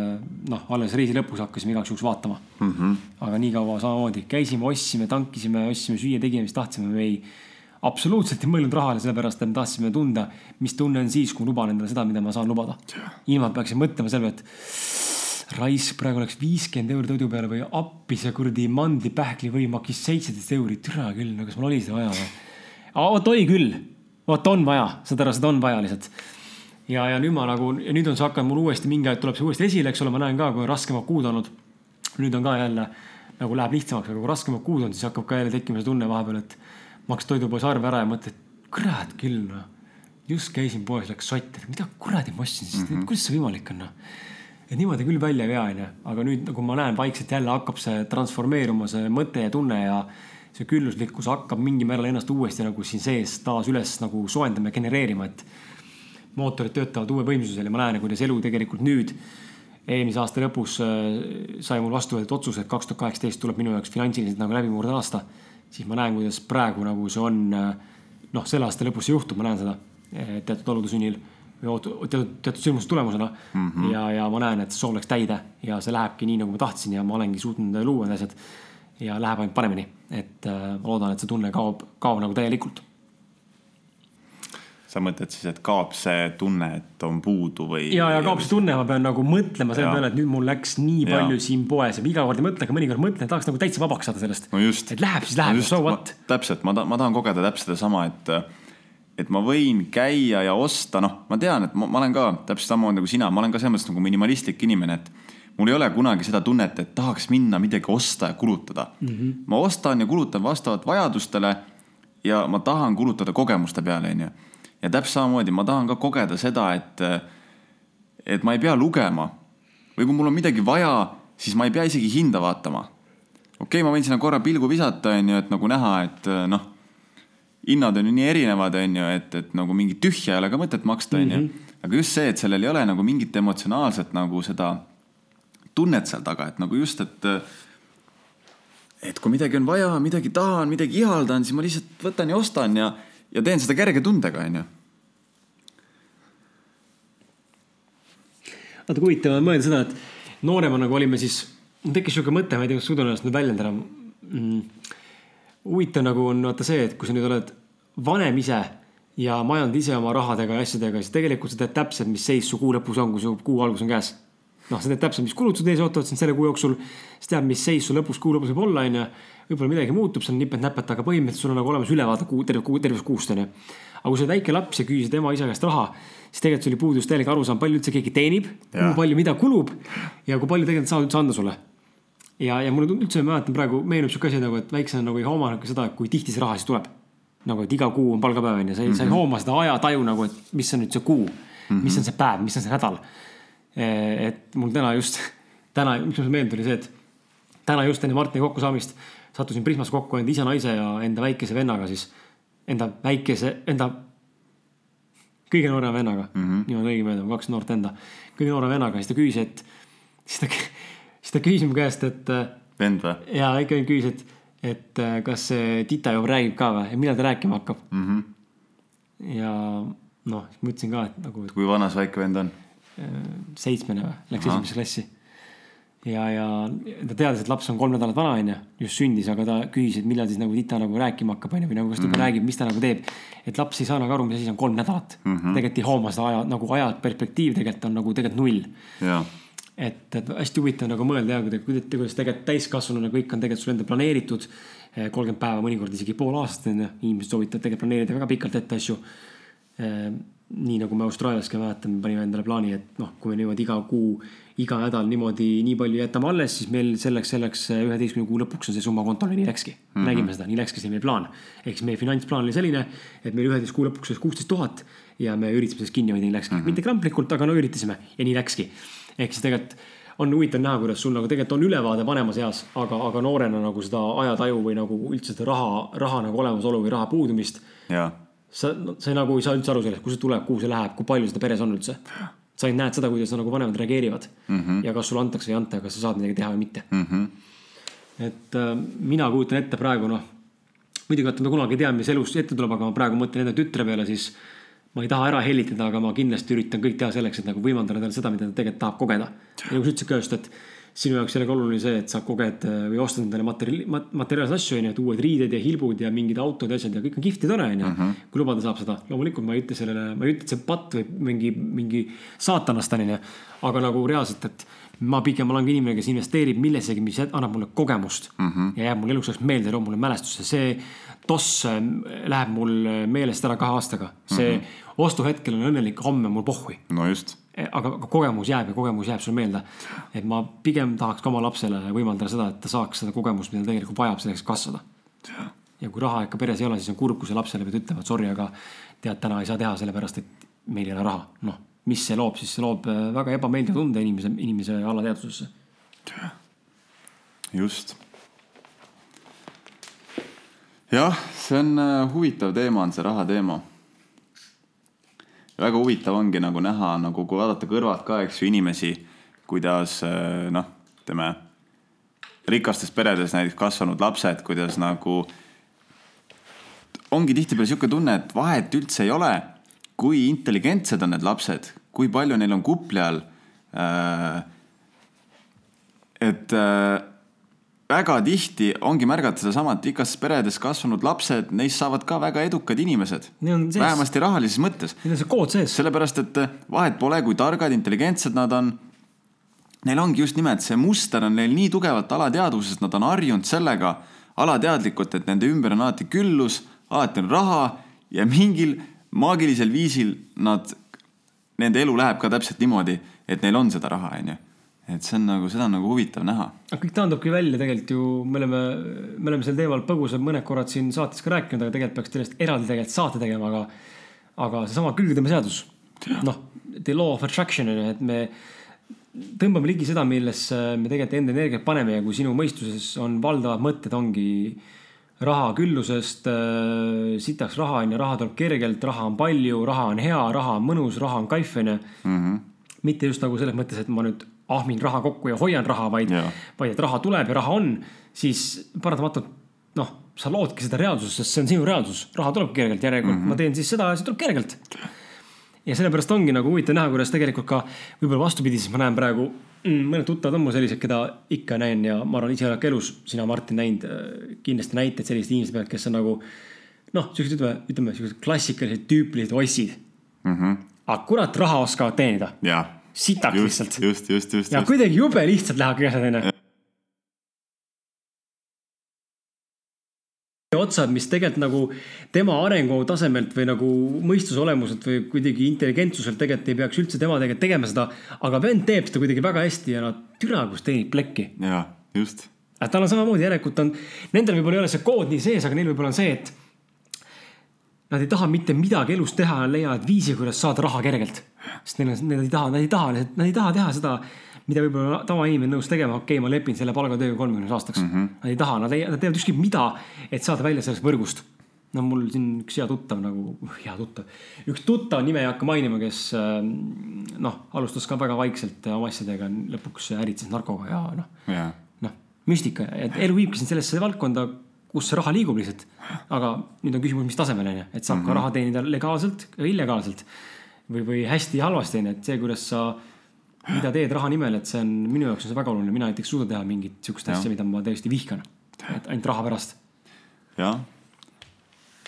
noh, alles reisi lõpus hakkasime igaks juhuks vaatama mm. -hmm. aga nii kaua samamoodi käisime, ostsime, tankisime, ostsime süüa, tegime, mis tahtsime, me ei absoluutselt ei mõelnud rahale, sellepärast et me tahtsime tunda, mis tunne on siis, kui luban endale seda, mida ma saan lubada. ilma et peaksin mõtlema selle peale, et raisk, praegu oleks viiskümmend euri toidu peale või appi see kuradi mandlipähkli või maksis seitseteist euri, türa küll, no kas mul oli seda vaja või? vot oli küll, vot on vaja, saad aru, seda on vaja lihtsalt. Ja, ja nüüd ma nagu, ja nüüd on see hakanud mul uuesti, mingi aeg tuleb see uuesti esile, eks ole, ma näen ka, kui on raskemad kuud olnud. nüüd on ka jälle nagu läheb lihtsamaks, aga kui raskemad kuud on, siis hakkab ka jälle tekkima see tunne vahepeal, et maksad toidupoes arve ära ja mõtled, kurat küll noh. just käisin poes, läks sott, et mida kuradi ma ostsin siis mm, -hmm. kuidas see võimalik on noh et niimoodi küll välja ei vea, onju, aga nüüd nagu ma näen, vaikselt jälle hakkab see transformeeruma, see mõte ja tunne ja see külluslikkus hakkab mingil määral ennast uuesti nagu siin sees taas üles nagu soojendama ja genereerima, et mootorid töötavad uue võimsusel ja ma näen, kuidas elu tegelikult nüüd, eelmise aasta lõpus äh, sai mul vastu võetud otsus, et kaks tuhat kaheksateist tuleb minu jaoks finantsiliselt nagu läbimurde aasta. siis ma näen, kuidas praegu nagu see on, äh, noh, selle aasta lõpus see juhtub, ma näen seda äh, teatud olude sunnil või teatud, teatud sündmuste tulemusena mm. -hmm. ja, ja ma näen, et see soov läks täide ja see lähebki nii, nagu ma tahtsin ja ma olengi suutnud luua need asjad. ja läheb ainult paremini, et äh, ma loodan, et see tunne kaob, kaob nagu täielikult. Sa mõtled siis, et kaob see tunne, et on puudu või? ja, ja kaob see tunne, ma pean nagu mõtlema selle peale, et nüüd mul läks nii palju ja. siin poes ja iga kord ei mõtle, aga mõnikord mõtlen, tahaks nagu täitsa vabaks saada sellest no. et läheb, siis läheb no, so what. täpselt, ma tahan, ma tahan kogeda täpselt sedasama, et et ma võin käia ja osta, noh, ma tean, et ma, ma olen ka täpselt samamoodi nagu sina, ma olen ka selles mõttes nagu minimalistlik inimene, et mul ei ole kunagi seda tunnet, et tahaks minna midagi osta ja kulutada mm. -hmm. ma ostan ja kulutan vastavalt vajadustele ja ma tahan kulutada kogemuste peale, onju. Ja täpselt samamoodi ma tahan ka kogeda seda, et, et ma ei pea lugema või kui mul on midagi vaja, siis ma ei pea isegi hinda vaatama. okei okay,, ma võin sinna korra pilgu visata, onju, et nagu näha, et noh hinnad on ju nii erinevad, on ju, et, et nagu mingit tühja ei ole ka mõtet maksta, on ju. Mhm. aga just see, et sellel ei ole nagu mingit emotsionaalset nagu seda tunnet seal taga, et nagu just, et et kui midagi on vaja, midagi tahan, midagi ihaldan, siis ma lihtsalt võtan ja ostan ja, ja teen seda kerge tundega, onju. vaata, kui huvitav on mõelda seda, et nooremana nagu olime siis, tekkis sihuke mõte, ma ei tea, kas suudan ennast nüüd väljendada mm huvitav nagu on vaata see, et kui sa nüüd oled vanem ise ja majandad ise oma rahadega ja asjadega, siis tegelikult sa tead täpselt, mis seis su kuu lõpus on, kui su kuu algus on käes. noh, sa tead täpselt, mis kulutused ees ootavad sind selle kuu jooksul, siis tead, mis seis sul lõpus, kuu lõpus võib olla, onju. võib-olla midagi muutub, seal nipet-näpet, aga põhimõtteliselt sul on nagu olemas ülevaade kuu, terve kuu, tervest kuust onju. aga kui sa oled väike laps ja küsisid ema-isa käest raha, siis tegelikult sul oli puudus täielik arusaam, palju üldse keegi teenib, kui palju, mida kulub ja kui palju tegelikult saavad üldse anda sulle ja, ja mulle üldse mäletan praegu meenub sihuke asi nagu, et väiksena nagu ei hooma nagu seda, kui tihti see raha siis tuleb. nagu, et iga kuu on palgapäev on ju, sa ei sa ei hooma seda ajataju nagu, et mis on nüüd see kuu mm, -hmm. mis on see päev, mis on see nädal. Et mul täna just, täna, miks mul see meelde tuli, see, et täna just enne Martini kokkusaamist sattusin Prismas kokku enda isa, naise ja enda väikese vennaga siis. Enda väikese, enda kõige noorema vennaga mm, -hmm. niimoodi õige meelde, kaks noort enda, kõige noorema vennaga, siis ta küsis, et, siis ta, siis ta küsis mu käest, et vend või ja ikka küsis, et, et äh, kas see Tita juba räägib ka või ja millal ta rääkima hakkab mm? -hmm. ja noh, siis ma ütlesin ka, et nagu kui vana see väike vend on? Seitsmene või, läks Ahah. esimesse klassi. ja, ja ta teadis, et laps on kolm nädalat vana, onju, just sündis, aga ta küsis, et millal siis nagu Tita nagu rääkima hakkab, onju, või nagu kas ta juba räägib, mis ta nagu teeb. et laps ei saa nagu aru, mis asi on kolm nädalat mm. -hmm. tegelikult ei hooma seda aja, nagu aja perspektiiv tegelikult on nagu tegelikult null jaa, et, et hästi huvitav nagu mõelda ja kuidas, kuidas tegelikult täiskasvanuna kõik on tegelikult sul enda planeeritud. kolmkümmend päeva, mõnikord isegi pool aastat on ju, inimesed soovitavad tegelikult planeerida väga pikalt ette asju. Nii nagu me Austraaliaski mäletame, panime endale plaani, et noh, kui me niimoodi iga kuu, iga nädal niimoodi nii palju jätame alles, siis meil selleks, selleks üheteistkümne kuu lõpuks on see summa kontol ja nii läkski mm. -hmm. nägime seda, nii läkski see meie plaan. ehk siis meie finantsplaan oli selline, et meil üheteist kuu lõpuks oleks kuusteist tuhat ja me üritasime sellest kinni hoida, nii läkski mm. -hmm. mitte kramplikult, aga no üritasime ja nii läkski. ehk siis tegelikult on huvitav näha, kuidas sul nagu tegelikult on ülevaade vanemas eas, aga, aga noorena nagu seda ajataju või nagu üldse seda raha, raha nagu olemasolu või raha puudumist. jaa, sa, sa ei, nagu ei saa üldse aru sellest, kust see tuleb, kuhu see läheb, kui palju seda peres on üldse. sa ainult näed seda, kuidas nagu vanemad reageerivad mm. -hmm. ja kas sulle antakse või ei anta kas sa saad midagi teha või mitte Mhm. et äh, mina kujutan ette praegu noh, muidugi vaata, me kunagi ei tea, mis elus ette tuleb, aga ma praegu mõtlen enda tütre peale, siis ma ei taha ära hellitada, aga ma kindlasti üritan kõik teha selleks, et nagu võimaldada talle seda, mida ta tegelikult tahab kogeda. ja nagu sa ütlesid ka just, et sinu jaoks jällegi oluline see, et sa koged äh, või ostad endale materjali, materiaalseid asju, onju, et uued riided ja hilbud ja mingid autod ja asjad ja kõik on kihvt ja tore, onju. kui lubada saab seda, loomulikult ma ei ütle sellele, ma ei ütle, et see patt või mingi, mingi saatanast on, onju. aga nagu reaalselt, et ma pigem olen ka inimene, kes investeerib millessegi, mis annab mulle kogemust mm -hmm. ja jääb mulle eluks ajaks meelde, loob mulle mälestusse, see toss äh, läheb mul meelest ära kahe aastaga, see mm -hmm. ostuhetkel on õnnelik, homme mul pohhui no just, aga aga kogemus jääb ja kogemus jääb sulle meelde. et ma pigem tahaks ka oma lapsele võimaldada seda, et ta saaks seda kogemust, mida ta tegelikult vajab selleks, kasvada. ja kui raha ikka peres ei ole, siis on kurb, kui see lapsele pead ütlema, et sorry, aga tead, täna ei saa teha, sellepärast et meil ei ole raha. noh, mis see loob, siis see loob äh, väga ebameeldiva tunde inimese, inimese alateadvusesse. just. jah, see on äh, huvitav teema, on see raha teema. Väga huvitav ongi nagu näha nagu, kui vaadata kõrvalt ka, eks ju, inimesi, kuidas äh, noh, ütleme rikastes peredes näiteks kasvanud lapsed, kuidas nagu ongi tihtipeale sihuke tunne, et vahet üldse ei ole, kui intelligentsed on need lapsed, kui palju neil on kupli all äh,. et äh, väga tihti ongi märgata sedasama, et rikastes peredes kasvanud lapsed, neist saavad ka väga edukad inimesed. Vähemasti rahalises mõttes. Neil on see kood sees. sellepärast, et vahet pole, kui targad, intelligentsed nad on. Neil ongi just nimelt see muster on neil nii tugevalt alateadvuses, nad on harjunud sellega alateadlikult, et nende ümber on alati küllus, alati on raha ja mingil maagilisel viisil nad, nende elu läheb ka täpselt niimoodi, et neil on seda raha, onju. Et see on nagu, seda on nagu huvitav näha. aga kõik taandubki välja tegelikult ju, me oleme, me oleme sel teemal põgusalt mõned korrad siin saates ka rääkinud, aga tegelikult peaks sellest eraldi tegelikult saate tegema, aga, aga seesama külgetõmbeseadus, noh, the law of attraction on ju, et me tõmbame ligi seda, millesse me tegelikult enda energiat paneme ja kui sinu mõistuses on valdavad mõtted, ongi raha küllusest äh,, sitaks raha on ju, raha tuleb kergelt, raha on palju, raha on hea, raha on mõnus, raha on kaif on ju. Mitte just nagu selles mõttes, et ma nüüd ahmin raha kokku ja hoian raha, vaid vaid et raha tuleb ja raha on, siis paratamatult noh, sa loodki seda reaalsust, sest see on sinu reaalsus, raha tuleb kergelt, järelikult mm -hmm. ma teen siis seda ja see tuleb kergelt. ja sellepärast ongi nagu huvitav näha, kuidas tegelikult ka võib-olla vastupidi, siis ma näen praegu mm, mõned tuttavad on mul sellised, keda ikka näen ja ma arvan, ise oled ka elus, sina, Martin, näinud äh, kindlasti näiteid selliste inimeste pealt, kes on nagu noh, siuksed ütleme, ütleme siuksed klassikalised tüüpilised ossid. Mhm. aga kurat, raha oskavad teenida jah, sitaks lihtsalt,. just, just, just, ja just. kuidagi jube lihtsalt lähevadki asjad onju. otsad, mis tegelikult nagu tema arengu tasemelt või nagu mõistuse olemuselt või kuidagi intelligentsuselt tegelikult ei peaks üldse tema tegelikult tegema seda. aga vend teeb seda kuidagi väga hästi ja no türa, kus teenib plekki. jaa, just. tal on samamoodi järelikult on, nendel võib-olla ei ole see kood nii sees, aga neil võib-olla on see, et nad ei taha mitte midagi elus teha, leiavad viisi, kuidas saada raha kergelt. sest neil on, nad ei taha, nad ei taha, nad ei taha teha seda, mida võib-olla tavainimene on nõus tegema, okei okay,, ma lepin selle palgatööga kolmekümneks aastaks mm. -hmm. Nad ei taha, nad ei, nad teevad ükskõik mida, et saada välja sellest võrgust. no mul siin üks hea tuttav nagu, hea tuttav, üks tuttav nime ei hakka mainima, kes äh, noh, alustas ka väga vaikselt oma asjadega, lõpuks äritses narkoga ja noh jaa, noh, müstika, et elu viibki sind sellesse valdkonda, kus see raha liigub lihtsalt. aga nüüd on küsimus, mis tasemel on ju, et saab mm -hmm. ka raha teenida legaalselt ja illegaalselt. või, või hästi ja halvasti on ju, et see, kuidas sa, mida teed raha nimel, et see on minu jaoks on see väga oluline, mina näiteks ei suuda teha mingit sihukest asja, mida ma täiesti vihkan. et ainult raha pärast. jah.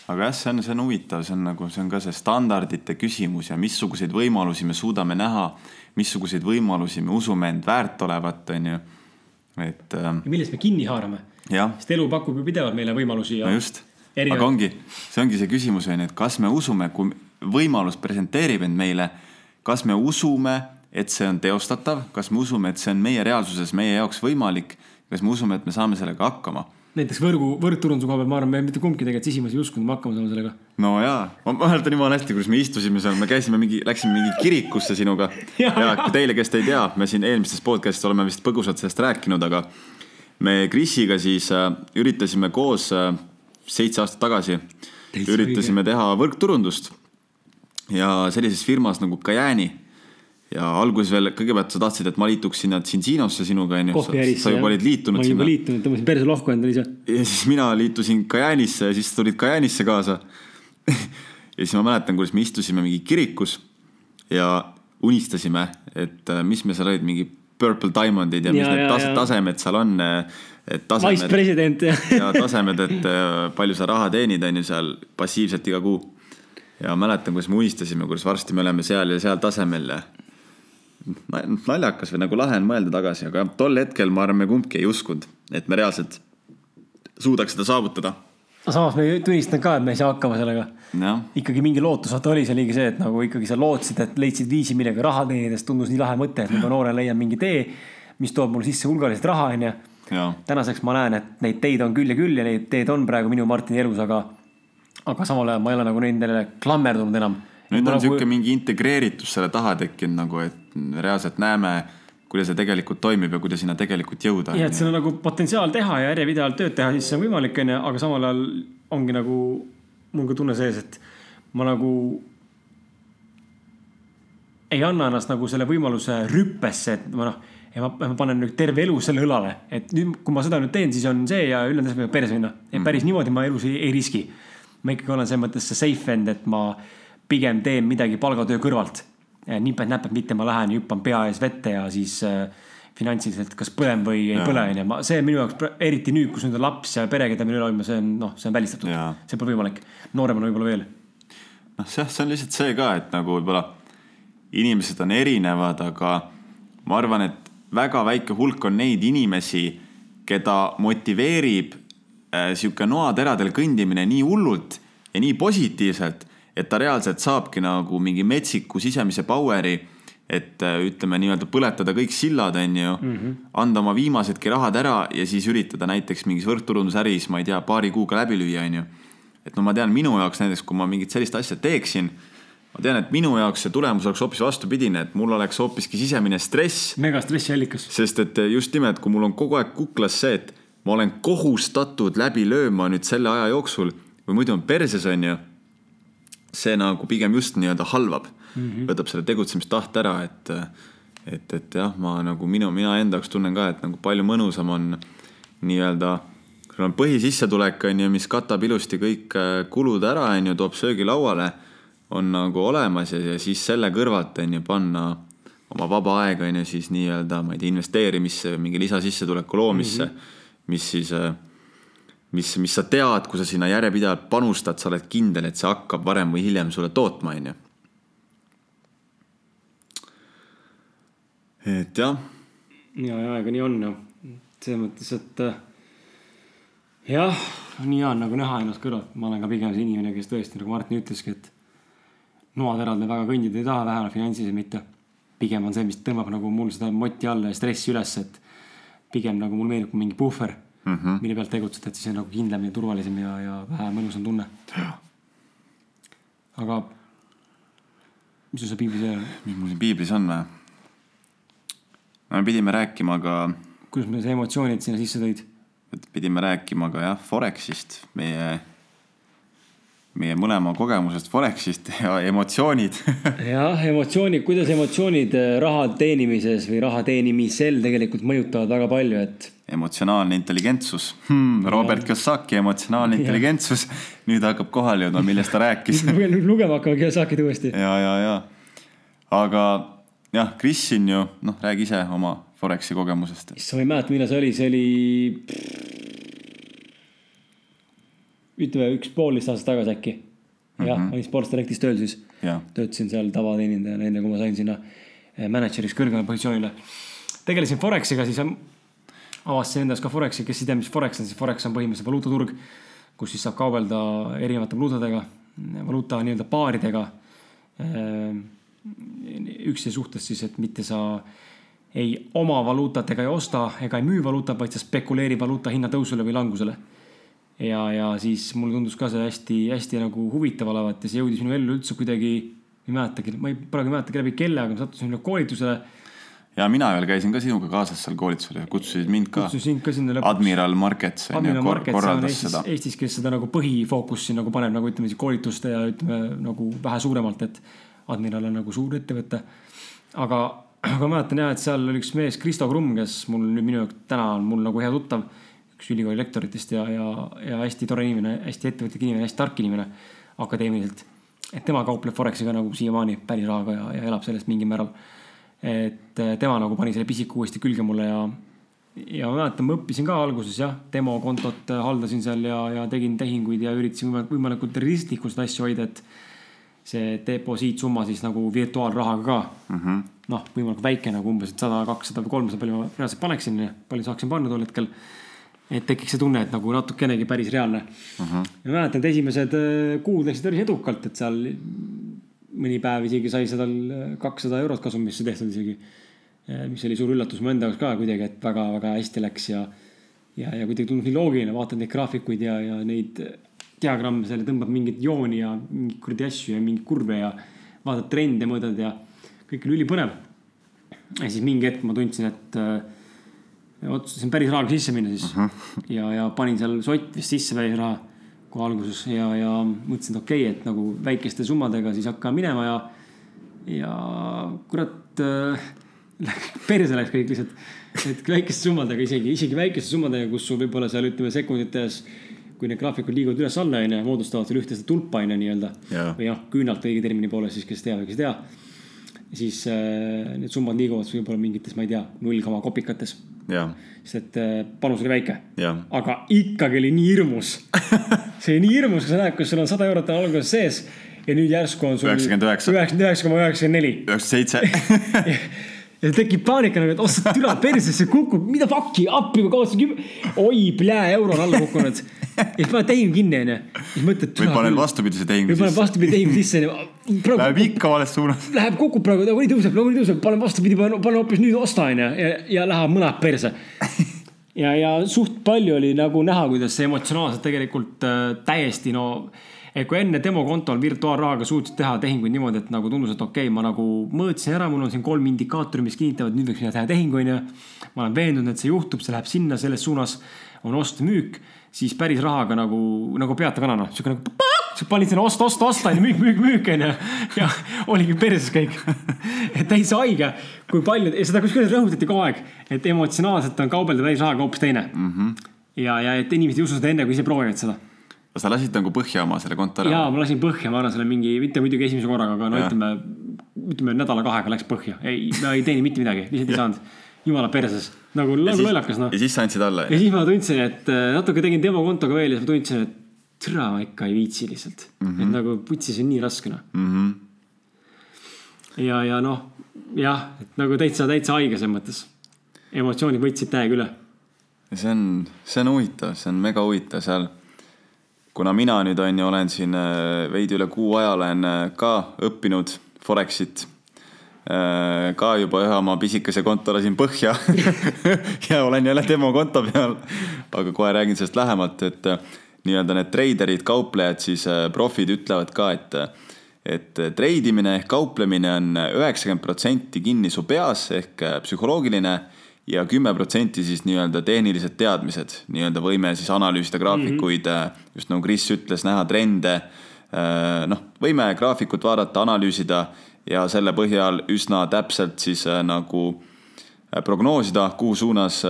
aga jah, see on, see on huvitav, see on nagu, see on ka see standardite küsimus ja missuguseid võimalusi me suudame näha, missuguseid võimalusi me usume end väärt olevat, on ju. Et ähm, millest me kinni haarame, sest elu pakub ju pidevalt meile võimalusi ja no just, aga ongi, see ongi see küsimus on ju, et kas me usume, kui võimalus presenteerib end meile, kas me usume, et see on teostatav, kas me usume, et see on meie reaalsuses meie jaoks võimalik, kas me usume, et me saame sellega hakkama näiteks võrgu, võrgturunduse koha peal, ma arvan, me mitte kumbki tegelikult sisimas ei uskunud, me hakkama saame sellega. no jaa, ma mäletan jumala hästi, kuidas me istusime seal, me käisime mingi, läksime mingi kirikusse sinuga. [laughs] Ja jaa. teile, kes te ei tea, me siin eelmistes podcast'is oleme vist põgusalt sellest rääkinud, aga me Krisiga siis äh, üritasime koos äh, seitse aastat tagasi, üritasime teha võrgturundust ja sellises firmas nagu Kajääni ja alguses veel kõigepealt sa tahtsid, et ma liituks sinna Tsinsinosse sinuga onju. sa juba olid liitunud ma olin juba liitunud, tõmbasin perse lohku endale ise. ja siis mina liitusin Kajanisse ja siis tulid Kajanisse kaasa. ja siis ma mäletan, kuidas me istusime mingi kirikus ja unistasime, et äh, mis me seal olid, mingi Purple Diamondid ja mis Ja, need ja, tase, ja. tasemed seal on. et Vice [laughs] tasemed president ja ja tasemed, et äh, palju sa raha teenid, on ju seal passiivselt iga kuu. ja mäletan, kuidas me unistasime, kuidas varsti me oleme seal ja seal tasemel ja naljakas või nagu lahe on mõelda tagasi, aga tol hetkel ma arvan, me kumbki ei uskunud, et me reaalselt suudaks seda saavutada. samas ma tunnistan ka, et me ei saa hakkama sellega. ikkagi mingi lootus, vaata oli see oligi see, et nagu ikkagi sa lootsid, et leidsid viisi, millega raha teenida, sest tundus nii lahe mõte, et ma noorena leian mingi tee, mis toob mulle sisse hulgaliselt raha, onju. ja tänaseks ma näen, et neid teid on küll ja küll ja neid teed on praegu minu Martini elus, aga, aga samal ajal ma ei ole nagu nendele klammerdunud enam. Nüüd on nagu, sihuke mingi integreeritus selle taha tekkinud nagu, et reaalselt näeme, kuidas see tegelikult toimib ja kuidas sinna tegelikult jõuda. jah, et seal on nagu potentsiaal teha ja järjepidevalt tööd teha, siis see on võimalik, onju, aga samal ajal ongi nagu mul ka tunne sees, et ma nagu ei anna ennast nagu selle võimaluse rüppesse, et ma noh, ja ma, ma panen nüüd terve elu selle õlale, et nüüd, kui ma seda nüüd teen, siis on see ja ülejäänud asjad võivad perse minna. et päris niimoodi ma elus ei, ei riski. ma ikkagi olen selles mõttes see safe end, et ma pigem teen midagi palgatöö kõrvalt. nipet-näpet, mitte ma lähen ja hüppan pea ees vette ja siis äh, finantsiliselt kas põlen või ei Jaa. põle, onju. see minu jaoks, eriti nüüd, kus nüüd on laps ja pere, keda me üle hoidma, see on noh, see on välistatud see pole võimalik. nooremana võib-olla veel. noh, see, see on lihtsalt see ka, et nagu võib-olla inimesed on erinevad, aga ma arvan, et väga väike hulk on neid inimesi, keda motiveerib äh, sihuke noateradel kõndimine nii hullult ja nii positiivselt, et ta reaalselt saabki nagu mingi metsiku sisemise power'i, et äh, ütleme nii-öelda põletada kõik sillad, on ju mm, -hmm. anda oma viimasedki rahad ära ja siis üritada näiteks mingis võrkturundusäris, ma ei tea, paari kuuga läbi lüüa, on ju et no ma tean minu jaoks näiteks, kui ma mingit sellist asja teeksin, ma tean, et minu jaoks see tulemus oleks hoopis vastupidine, et mul oleks hoopiski sisemine stress, mega stressiallikas. sest et just nimelt, kui mul on kogu aeg kuklas see, et ma olen kohustatud läbi lööma nüüd selle aja jooksul või muidu on perses, on ju. See nagu pigem just nii-öelda halvab mm, -hmm. võtab selle tegutsemistahte ära, et, et, et jah, ma nagu minu, mina enda jaoks tunnen ka, et nagu palju mõnusam on nii-öelda sul on põhisissetulek on ju, mis katab ilusti kõik äh, kulud ära, on ju, toob söögi lauale, on nagu olemas ja, ja siis selle kõrvalt on ju panna oma vaba aega on ju siis nii-öelda, ma ei tea, investeerimisse mingi lisasissetuleku loomisse mm, -hmm. mis siis, mis, mis sa tead, kui sa sinna järjepidevalt panustad, sa oled kindel, et see hakkab varem või hiljem sulle tootma, on ju. et jah, ja, ja ega nii on noh, selles mõttes, et äh, jah, nii on nagu näha ennast kõrvalt, ma olen ka pigem see inimene, kes tõesti nagu Martin ütleski, et noaterad me väga kõndida ei taha, vähemalt finantsiliselt mitte. pigem on see, mis tõmbab nagu mul seda moti alla ja stressi üles, et pigem nagu mulle meenub kui mingi puhver mm, -hmm. mille pealt tegutseda, et siis on nagu kindlam ja turvalisem ja, ja vähe mõnusam tunne. aga mis sul seal piiblis veel on? mis mul siin piiblis on või? no me pidime rääkima ka, kuidas me emotsioonid sinna sisse tõid? pidime rääkima ka jah, Forexist, meie, meie mõlema kogemusest Forexist ja emotsioonid [laughs] jah, emotsioonid, kuidas emotsioonid äh, raha teenimises või raha teenimisel tegelikult mõjutavad väga palju, et emotsionaalne intelligentsus hmm,. Robert Kiyosaki emotsionaalne intelligentsus, [laughs] nüüd hakkab kohale jõudma, millest ta rääkis [laughs] nüüd lugema hakkame Kiyosakit uuesti. ja, ja, ja aga jah, Kris siin ju noh, räägi ise oma Forexi kogemusest. issand, ma ei mäleta, millal see oli, see oli. Ütleme üks poolteist aastat tagasi äkki. jah, ma olin Sports Directis tööl siis. jah, töötasin seal tavateenindajana, enne kui ma sain sinna eh, mänedžeriks kõrgemale positsioonile. tegelesin Forexiga, siis avastasin endas ka Forexi, kes ei tea, mis Forex on, siis Forex on põhimõtteliselt valuutaturg, kus siis saab kaubelda erinevate valuutadega, valuuta nii-öelda paaridega. üksteise suhtes siis, et mitte sa ei oma valuutat ega ei osta ega ei müü valuutat, vaid sa spekuleerid valuuta hinna tõusule või langusele ja, ja siis mulle tundus ka see hästi-hästi nagu huvitav olevat ja see jõudis minu ellu üldse kuidagi, ei mäletagi, ma ei, praegu ei mäletagi läbi kelle, aga ma sattusin sinna koolitusele. ja mina veel käisin ka sinuga kaasas seal koolitusel ja kutsusid mind ka. kutsusin ka sinna lõpuks. Admiral Markets on ju korraldas Eestis seda,. Eestis, kes seda nagu põhifookussi nagu paneb nagu ütleme siis koolituste ja ütleme nagu vähe suuremalt, et Admiral on nagu suur ettevõte. aga, aga mäletan jah, et seal oli üks mees, Kristo Krumm, kes mul nüüd minu jaoks täna on mul nagu hea tuttav. Üks ülikooli lektoritest ja, ja, ja hästi tore inimene, hästi ettevõtlik inimene, hästi tark inimene akadeemiliselt. et tema kaupleb Forexiga nagu siiamaani päris rahaga ja, ja elab sellest mingil määral. et eh, tema nagu pani selle pisiku uuesti külge mulle ja ja ma mäletan, ma õppisin ka alguses jah, demokontot äh, haldasin seal ja, ja tegin tehinguid ja üritasin võimalikult, realistlikult seda asja hoida, et see deposiitsumma siis nagu virtuaalrahaga ka mm -hmm.. noh, võimalikult väike nagu umbes, et sada, kakssada või kolmsada, palju ma reaalselt paneksin, palju saaksin panna tol hetkel. Et tekiks see tunne, et nagu natukenegi päris reaalne mm. -hmm. ja ma mäletan, et esimesed äh, kuud läksid päris edukalt, et seal mõni päev isegi sai seda kakssada eurot kasumisse tehtud isegi mis oli suur üllatus mu enda jaoks ka kuidagi, et väga-väga hästi läks ja, ja, ja kuidagi tundus nii loogiline, vaatad neid graafikuid ja, ja neid diagramme seal ja tõmbad mingeid jooni ja mingeid kuradi asju ja mingeid kurve ja vaatad trende, mõõdad ja kõik oli ülipõnev. ja siis mingi hetk ma tundsin, et äh, otsustasin päris rahaga sisse minna siis uh -huh. ja, ja panin seal sott vist sisse päris raha kohe alguses ja, ja mõtlesin, et okei okay,, et nagu väikeste summadega siis hakkan minema ja, ja kurat äh, [laughs] perse läks kõik lihtsalt, et väikeste summadega isegi, isegi väikeste summadega, kus sul võib-olla seal ütleme sekundites, kui need graafikud liiguvad üles-alla onju, moodustavad selle ühte seda tulpa onju nii-öelda Jaa. või noh, küünalt õige termini poole siis, kes teab ja kes ei tea. Siis äh, need summad liiguvad võib-olla mingites, ma ei tea, null koma kopikates, sest et äh, panus oli väike aga ikkagi oli nii hirmus. [laughs] see oli nii hirmus, kui sa näed, kus sul on sada eurot alguses sees ja nüüd järsku on sul. 99. üheksakümmend üheksa koma üheksakümmend neli. üheksakümmend seitse. [laughs] ja tekib paanika nagu, et oh sa türa persesse kukub, mida fuck'i, appi ma kaotasin kümme, oi plää, euro on alla kukkunud. Ja siis paned tehingu kinni onju, siis mõtled. või paned vastupidise tehingu või paned sisse. vastupidi tehingu sisse onju. Läheb ikka vales suunas. Läheb, kukub praegu, nagunii tõuseb, nagunii tõuseb, panen vastupidi, panen, panen hoopis nüüd osta onju ja, ja läheb mõned perse. ja, ja suht palju oli nagu näha, kuidas see emotsionaalselt tegelikult äh, täiesti no. et kui enne demokontol virtuaalrahaga suutsid teha tehinguid niimoodi, et nagu tundus, et okei okay,, ma nagu mõõtsin ära, mul on siin kolm indikaatorit, mis kinnitavad, nüüd võiks minna teha tehingu onju. ma olen veendunud, et see juhtub, see läheb sinna, selles suunas on ost-müük, siis päris rahaga nagu, nagu peatakanana, siuke nagu sa panid sinna osta, osta, osta onju, müük, müük, müük onju. ja oligi perses kõik. et täitsa haige, kui palju ja seda kusjuures rõhutati kogu aeg, et emotsionaalselt on kaubelda välisrahaga hoopis teine mm. -hmm. ja, ja et inimesed ei usu seda enne, kui ise proovivad seda. sa lasid nagu põhja oma selle konto ära? ja ma lasin põhja, ma arvan, selle mingi, mitte muidugi esimese korraga, aga no Jah. ütleme, ütleme nädala-kahega läks põhja. ei, ma ei teeninud mitte midagi, lihtsalt ei saanud. Jumala perses, nagu lollakas noh ja. siis sa andsid alla ja. siis ma tundsin, et äh, natuke tegin demokontoga veel ja siis ma tundsin, et türa ma ikka ei viitsi lihtsalt mm. -hmm. et nagu putsis on nii raske noh. Mhm. ja, ja noh, jah, et nagu täitsa, täitsa haige selles mõttes. emotsioonid võtsid täiega üle. see on, see on huvitav, see on mega huvitav seal. kuna mina nüüd on ju, olen siin äh, veidi üle kuu aja olen äh, ka õppinud Forexit ka juba ühe oma pisikese konto lasin põhja [laughs] ja olen jälle demo konto peal. aga kohe räägin sellest lähemalt, et nii-öelda need treiderid, kauplejad, siis profid ütlevad ka, et et treidimine ehk kauplemine on üheksakümmend protsenti kinni su peas ehk äh, psühholoogiline ja kümme protsenti siis nii-öelda tehnilised teadmised, nii-öelda võime siis analüüsida graafikuid mm, -hmm. just nagu Kris ütles, näha trende. Äh, noh, võime graafikut vaadata, analüüsida ja selle põhjal üsna täpselt siis nagu prognoosida, kuhu suunas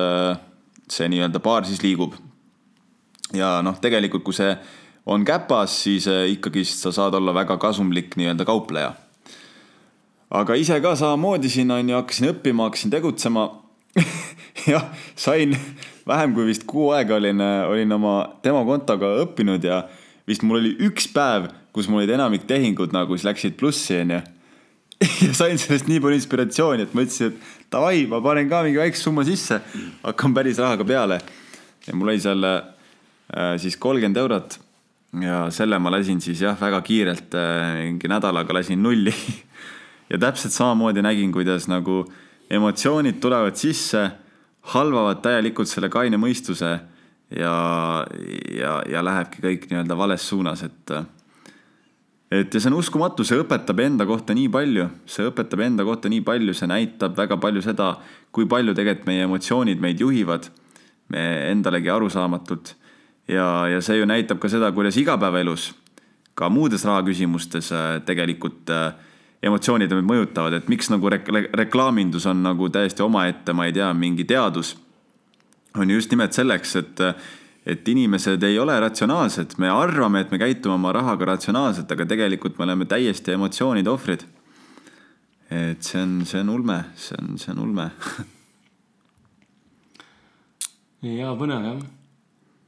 see nii-öelda paar siis liigub. ja noh, tegelikult, kui see on käpas, siis äh, ikkagist sa saad olla väga kasumlik nii-öelda kaupleja. aga ise ka samamoodi siin on ju, hakkasin õppima, hakkasin tegutsema [laughs] jah, sain [laughs] vähem kui vist kuu aega olin, äh, olin oma demokontoga õppinud ja vist mul oli üks päev, kus mul olid enamik tehingud nagu siis läksid plussi, onju. Ja [laughs] sain sellest nii palju inspiratsiooni, et mõtlesin, et davai, ma panen ka mingi väikse summa sisse, hakkan päris rahaga peale. ja mul oli seal äh, siis kolmkümmend eurot ja selle ma lasin siis jah, väga kiirelt, äh, mingi nädalaga lasin nulli. [laughs] ja täpselt samamoodi nägin, kuidas nagu emotsioonid tulevad sisse, halvavad täielikult selle kaine mõistuse ja, ja, ja lähebki kõik nii-öelda vales suunas, et et ja see on uskumatu, see õpetab enda kohta nii palju, see õpetab enda kohta nii palju, see näitab väga palju seda, kui palju tegelikult meie emotsioonid meid juhivad. me endalegi arusaamatult ja, ja see ju näitab ka seda, kuidas igapäevaelus, ka muudes rahaküsimustes äh, tegelikult äh, emotsioonid meid mõjutavad, et miks nagu rek reklaamindus on nagu täiesti omaette, ma ei tea, mingi teadus. on just nimelt selleks, et, et inimesed ei ole ratsionaalsed, me arvame, et me käitume oma rahaga ratsionaalselt, aga tegelikult me oleme täiesti emotsioonide ohvrid. et see on, see on ulme, see on, see on ulme [laughs] ja põnev jah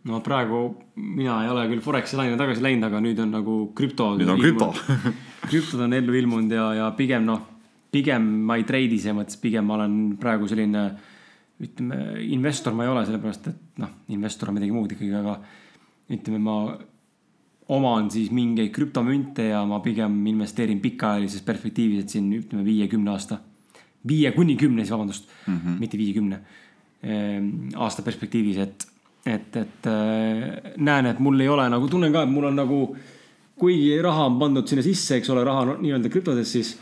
no praegu mina ei ole küll Foreksi laine tagasi läinud, aga nüüd on nagu krüpto. nüüd on krüpto [laughs] krüptod on ellu ilmunud ja, ja pigem noh, pigem ma ei treidi selles mõttes, pigem ma olen praegu selline ütleme, investor ma ei ole, sellepärast et noh, investor on midagi muud ikkagi, aga ütleme, ma oman siis mingeid krüptomünte ja ma pigem investeerin pikaajalises perspektiivis, et siin ütleme viie-kümne aasta, viie kuni kümne siis vabandust mm, -hmm. mitte viiekümne ehm, aasta perspektiivis, et et, et äh, näen, et mul ei ole nagu, tunnen ka, et mul on nagu, kuigi raha on pandud sinna sisse, eks ole, raha no, nii-öelda krüptodes, siis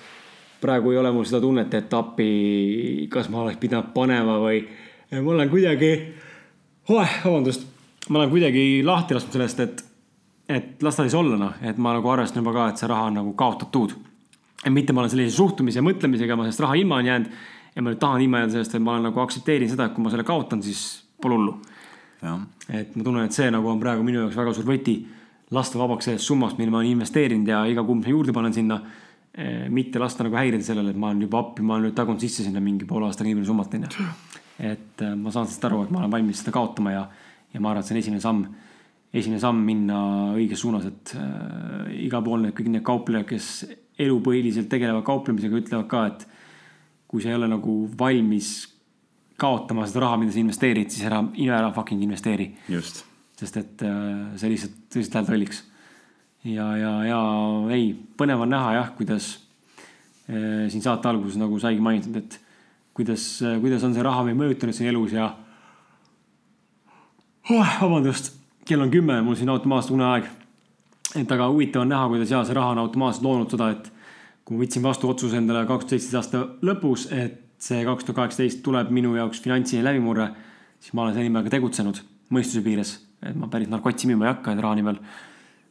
praegu ei ole mul seda tunnet, et appi, kas ma oleks pidanud panema või ma olen kuidagi oh,, vabandust, ma olen kuidagi lahti lasknud sellest, et, et las ta siis olla, noh, et ma nagu arvestan juba ka, et see raha on nagu kaotatud. mitte ma olen sellise suhtumise ja mõtlemisega, ma sellest raha ilma olen jäänud ja ma nüüd tahan ilma jääda sellest, et ma olen nagu aktsepteerin seda, et kui ma selle kaotan, siis pole hullu et ma tunnen, et see nagu on praegu minu jaoks väga suur võti lasta vabaks sellest summast, mille ma olen investeerinud ja iga kuu, mis ma juurde panen sinna. Eh, mitte lasta nagu häirida sellele, et ma olen juba appi, ma olen nüüd tagunud sisse sinna mingi poole aastaga nii palju summat onju. et eh, ma saan sellest aru, et ma olen valmis seda kaotama ja, ja ma arvan, et see on esimene samm. esimene samm minna õiges suunas, et äh, igal pool need kõik need kauplejad, kes elupõhiliselt tegelevad kauplemisega, ütlevad ka, et kui sa ei ole nagu valmis kaotama seda raha, mida sa investeerid, siis ära, ära fucking investeeri. sest et äh, see lihtsalt, see lihtsalt läheb lolliks. Ja, ja, ja ei, põnev on näha jah, kuidas äh, siin saate alguses nagu saigi mainitud, et kuidas, äh, kuidas on see raha meid mõjutanud siin elus ja oh,. vabandust, kell on kümme, mul siin automaatselt uneaeg. et aga huvitav on näha, kuidas ja see raha on automaatselt loonud seda, et kui ma võtsin vastu otsuse endale kaks tuhat seitseteist aasta lõpus, et see kaks tuhat kaheksateist tuleb minu jaoks finantsiline läbimurre, siis ma olen selle nimel ka tegutsenud mõistuse piires, et ma päris narkotsi müüma ei hakka, et raha nimel.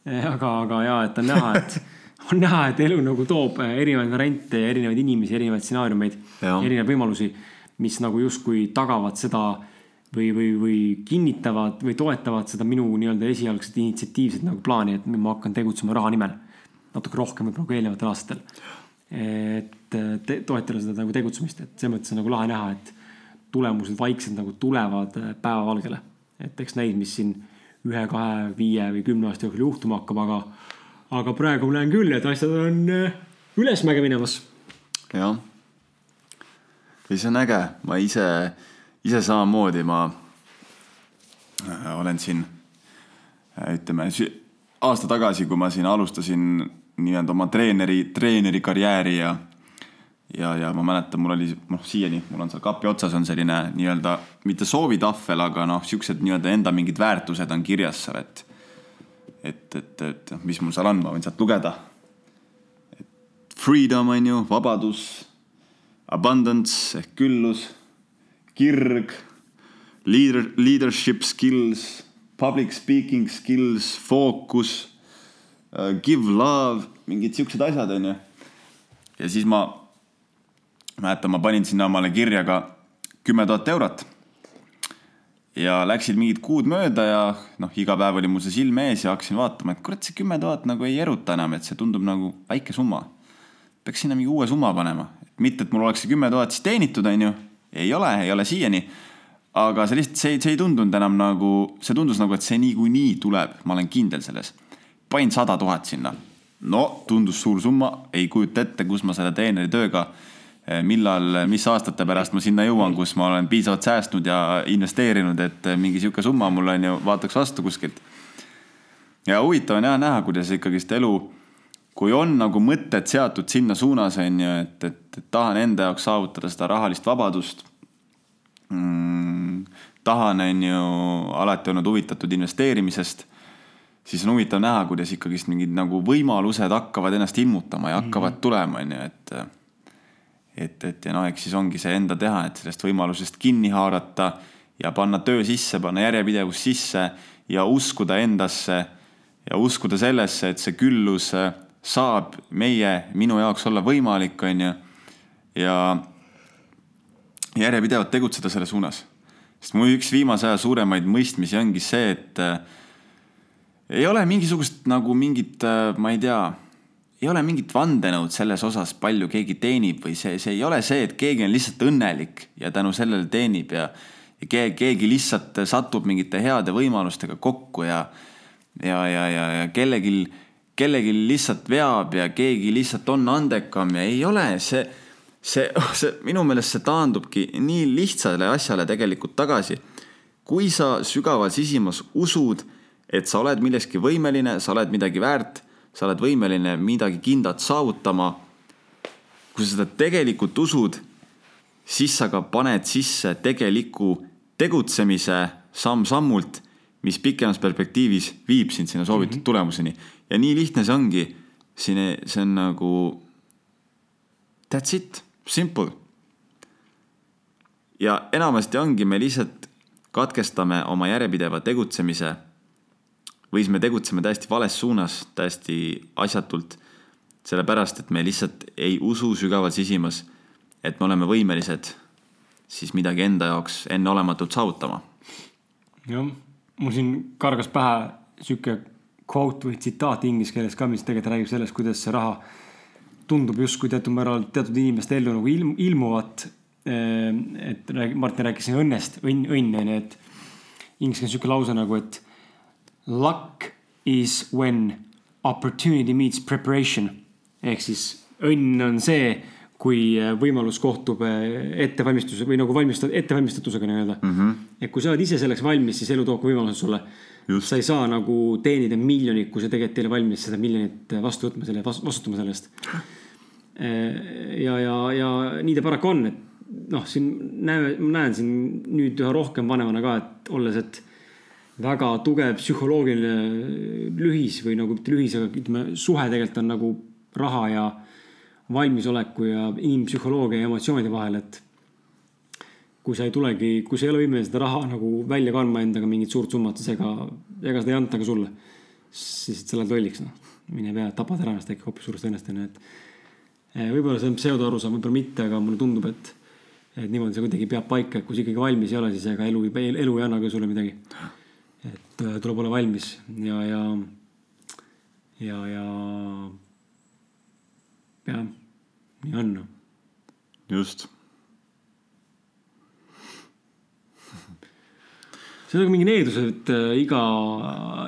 Aga, aga ja, et on näha, et [laughs] on näha, et elu nagu toob erinevaid variante ja erinevaid inimesi, erinevaid stsenaariumeid, erinevaid võimalusi, mis nagu justkui tagavad seda või, või, või kinnitavad või toetavad seda minu nii-öelda esialgset initsiatiivset nagu plaani, et ma hakkan tegutsema raha nimel. natuke rohkem võib-olla kui eelnevatel aastatel et te, toetada seda nagu tegutsemist, et selles mõttes on nagu lahe näha, et tulemused vaikselt nagu tulevad päevavalgele. et eks näis, mis siin ühe, kahe, viie või kümne aasta jooksul juhtuma hakkab, aga, aga praegu ma näen küll, et asjad on äh, ülesmäge minemas. jah. ja see on äge, ma ise, ise samamoodi, ma äh, olen siin äh, ütleme aasta tagasi, kui ma siin alustasin nii-öelda oma treeneri, treeneri karjääri ja ja, ja ma mäletan, mul oli, noh, siiani mul on seal kapi otsas on selline nii-öelda mitte soovitahvel, aga noh, siuksed nii-öelda enda mingid väärtused on kirjas seal, et et, et, et mis mul seal on, ma võin sealt lugeda. Freedom on ju, vabadus, abundance ehk küllus, kirg, leader, leadership skills, public speaking skills, fookus uh,, give love, mingid siuksed asjad, on ju. ja siis ma mäletan, ma panin sinna omale kirja ka kümme tuhat eurot. ja läksid mingid kuud mööda ja noh, iga päev oli mul see silme ees ja hakkasin vaatama, et kurat, see kümme tuhat nagu ei eruta enam, et see tundub nagu väike summa. peaks sinna mingi uue summa panema, mitte et mul oleks see kümme tuhat siis teenitud, onju. ei ole, ei ole siiani. aga see lihtsalt, see, see ei tundunud enam nagu, see tundus nagu, et see niikuinii tuleb, ma olen kindel selles. panin sada tuhat sinna. no tundus suur summa, ei kujuta ette, kus ma selle treeneri tööga Eh, millal, mis aastate pärast ma sinna jõuan, kus ma olen piisavalt säästnud ja investeerinud, et eh, mingi sihuke summa mul on ju, vaataks vastu kuskilt. ja huvitav on jah näha, kuidas ikkagist elu, kui on nagu mõtted seatud sinna suunas, on ju, et, et, et tahan enda jaoks saavutada seda rahalist vabadust mm,. tahan, on ju, alati olnud huvitatud investeerimisest siis on huvitav näha, kuidas ikkagist mingid nagu võimalused hakkavad ennast ilmutama ja hakkavad mm -hmm. tulema, on ju, et et, et ja noh, eks siis ongi see enda teha, et sellest võimalusest kinni haarata ja panna töö sisse, panna järjepidevus sisse ja uskuda endasse ja uskuda sellesse, et see küllus äh, saab meie, minu jaoks olla võimalik, on ju. ja järjepidevalt tegutseda selle suunas. sest mu üks viimase aja suuremaid mõistmisi ongi see, et äh, ei ole mingisugust nagu mingit äh,, ma ei tea ei ole mingit vandenõud selles osas, palju keegi teenib või see, see ei ole see, et keegi on lihtsalt õnnelik ja tänu sellele teenib ja, ja keegi lihtsalt satub mingite heade võimalustega kokku ja, ja, ja, ja, ja kellelgi, kellelgi lihtsalt veab ja keegi lihtsalt on andekam ja ei ole see, see, see minu meelest see taandubki nii lihtsale asjale tegelikult tagasi. kui sa sügaval sisimas usud, et sa oled milleski võimeline, sa oled midagi väärt sa oled võimeline midagi kindlat saavutama. kui sa seda tegelikult usud, siis sa ka paned sisse tegeliku tegutsemise samm-sammult, mis pikemas perspektiivis viib sind sinna soovitud mm -hmm. tulemuseni. ja nii lihtne see ongi. siin, see on nagu that's it, simple. ja enamasti ongi, me lihtsalt katkestame oma järjepideva tegutsemise või siis me tegutseme täiesti vales suunas, täiesti asjatult. sellepärast, et me lihtsalt ei usu sügavalt sisimas, et me oleme võimelised siis midagi enda jaoks enneolematut saavutama. jah, mul siin kargas pähe sihuke quote või tsitaat inglise keeles ka, mis tegelikult räägib sellest, kuidas see raha tundub justkui teatud määral teatud inimeste ellu nagu ilm, ilmuvat. et Martin rääkis õnnest, õnn, õnn on ju, et inglise keeles sihuke lause nagu, et Luck is when opportunity meets preparation ehk siis õnn on see, kui äh, võimalus kohtub äh, ettevalmistuse või nagu valmistad, ettevalmistatusega nii-öelda mm. -hmm. et kui sa oled ise selleks valmis, siis elu toob ka võimalused sulle. sa ei saa nagu teenida miljonit, kui sa tegelikult ei ole valmis seda miljonit vastu võtma, selle vastutama selle eest. Äh, ja, ja, ja nii ta paraku on, et noh, siin näeme, ma näen siin nüüd üha rohkem vanemana ka, et olles, et väga tugev psühholoogiline lühis või nagu mitte lühis, aga ütleme, suhe tegelikult on nagu raha ja valmisoleku ja inimpsühholoogia ja emotsioonide vahel, et kui sa ei tulegi, kui sa ei ole võimeline seda raha nagu välja kandma endaga mingit suurt summat, siis ega, ega seda ei anta ka sulle. siis sa lähed lolliks, noh. mine pea, tapad ära ennast äkki hoopis suurest õnnest, onju, et eh, võib-olla see on pseudoarusaam, võib-olla mitte, aga mulle tundub, et, et niimoodi see kuidagi peab paika, et kui sa ikkagi valmis ei ole, siis ega elu, elu ei anna ka sulle midagi et äh, tuleb olla valmis ja, ja, ja, ja jah, nii on. just. see on nagu mingi needus, et äh, iga,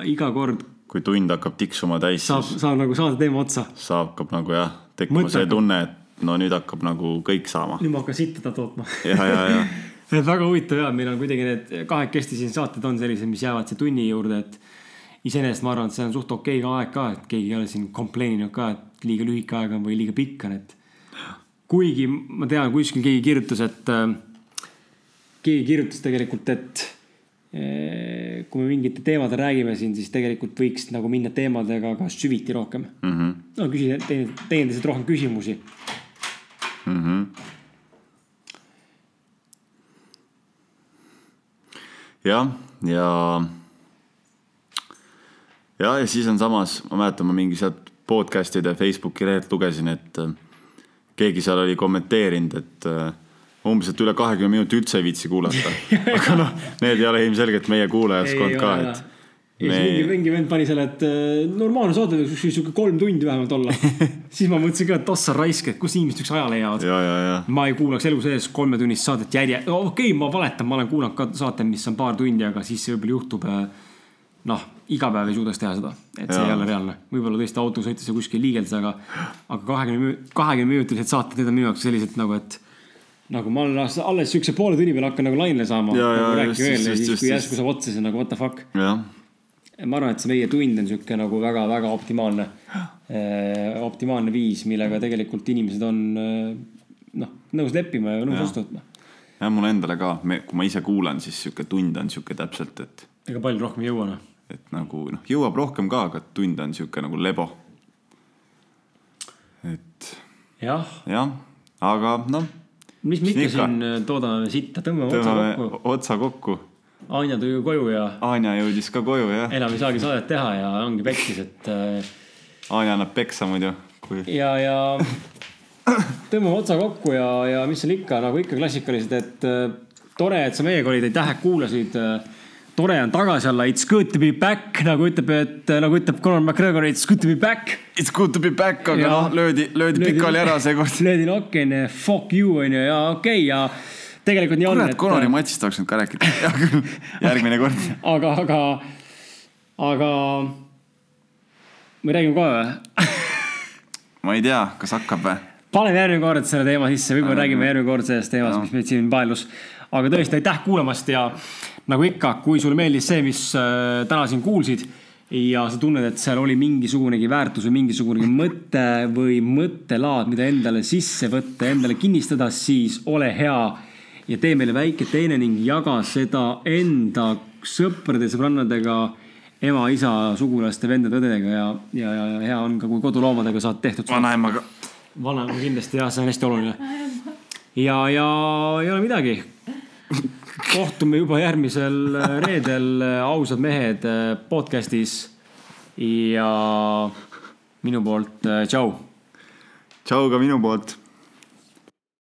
iga kord. kui tund hakkab tiksuma täis. saab, saab nagu saada teema otsa. saab, hakkab nagu jah, tekkima see tunne, et no nüüd hakkab nagu kõik saama. nüüd ma hakkan sittada tootma ja, ja, ja [laughs] [laughs] väga huvitav ja meil on kuidagi need kahekesti siin saated on sellised, mis jäävad siia tunni juurde, et iseenesest ma arvan, et see on suht okei ka aeg ka, et keegi ei ole siin complain inud ka, et liiga lühike aeg on või liiga pikk on, et kuigi ma tean, kuskil keegi kirjutas, et äh, keegi kirjutas tegelikult, et äh, kui me mingite teemade räägime siin, siis tegelikult võiks nagu minna teemadega ka süviti rohkem mm. -hmm. no küsida teineteisest rohkem küsimusi. Mm -hmm. jah, ja, ja, ja siis on samas, ma mäletan, ma mingi sealt podcast'ide Facebooki lehelt lugesin, et äh, keegi seal oli kommenteerinud, et äh, umbes, et üle kahekümne minuti üldse ei viitsi kuulata. [laughs] aga noh, need ei ole ilmselgelt meie kuulajaskond ka, et ja siis mingi, mingi vend pani selle, et äh, normaalne saade võiks sihuke kolm tundi vähemalt olla. [laughs] siis ma mõtlesin ka, et ossa raisk, et kust inimesed üldse aja leiavad. ja, ja, ja ma ei kuulaks elu sees kolmetunnist saadet järje, okei okay,, ma valetan, ma olen kuulanud ka saate, mis on paar tundi, aga siis võib-olla juhtub. noh, iga päev ei suudaks teha seda, et see Jaa. ei ole reaalne, võib-olla tõesti auto sõites ja kuskil liigeldas, aga, aga kahekümne, kahekümne minutilised saated, need on minu jaoks sellised nagu, et nagu ma olen alles, siukse poole tunni peal hakkan nagu lainele saama. Nagu veel just, ja just, siis, kui järsku saab otsa, siis on nagu what the fuck. jah, ma arvan, et see meie tund on sihuke nagu väga-väga optimaalne, [gasps] optimaalne viis, millega tegelikult inimesed on eh, noh, nõus leppima ja nõus Jah. vastu võtma. ja mulle endale ka, kui ma ise kuulan, siis sihuke tund on sihuke täpselt, et, ega palju rohkem ei jõua noh. et nagu noh, jõuab rohkem ka, aga tund on sihuke nagu lebo. et jah, jah, aga noh, mis me ikka siin eh, toodame sitta, tõmbame otsa kokku. otsa kokku. Anja tuli ju koju ja Anja jõudis ka koju jah, enam ei saagi saadet teha ja ongi pekkis, et eh, Anja annab peksa muidu, kui ja, ja tõmbame otsa kokku ja, ja mis seal ikka nagu ikka klassikalised, et äh, tore, et sa meiega olid, aitäh, et kuulasid. tore on tagasi olla, it's good to be back nagu ütleb, et nagu ütleb Conor McGregor, it's good to be back. it's good to be back, aga noh, löödi, löödi pikali ära seekord. löödi nokki onju, fuck you onju ja okei okay, ja tegelikult nii on, kurat, et Conori matsist oleks nüüd ka rääkida [laughs] [laughs] järgmine kord. aga, aga, aga me räägime kohe või? [laughs] ma ei tea, kas hakkab või? paneme järgmine kord selle teema sisse, võib-olla Paneme. räägime järgmine kord sellest teemast, mis meid siin paelus. aga tõesti, aitäh kuulamast ja nagu ikka, kui sulle meeldis see, mis äh, täna siin kuulsid ja sa tunned, et seal oli mingisugunegi väärtus või mingisugune mõte või mõttelaad, mida endale sisse võtta, endale kinnistada, siis ole hea ja tee meile väike teene ning jaga seda enda sõprade, sõbrannadega, ema, isa, sugulaste, vendade-õdedega ja, ja, ja ja hea on ka, kui koduloomadega saad tehtud. vanaemaga. vanaema kindlasti jah, see on hästi oluline. ja, ja ei ole midagi. kohtume juba järgmisel reedel Ausad mehed podcast'is. ja minu poolt tšau tšau ka minu poolt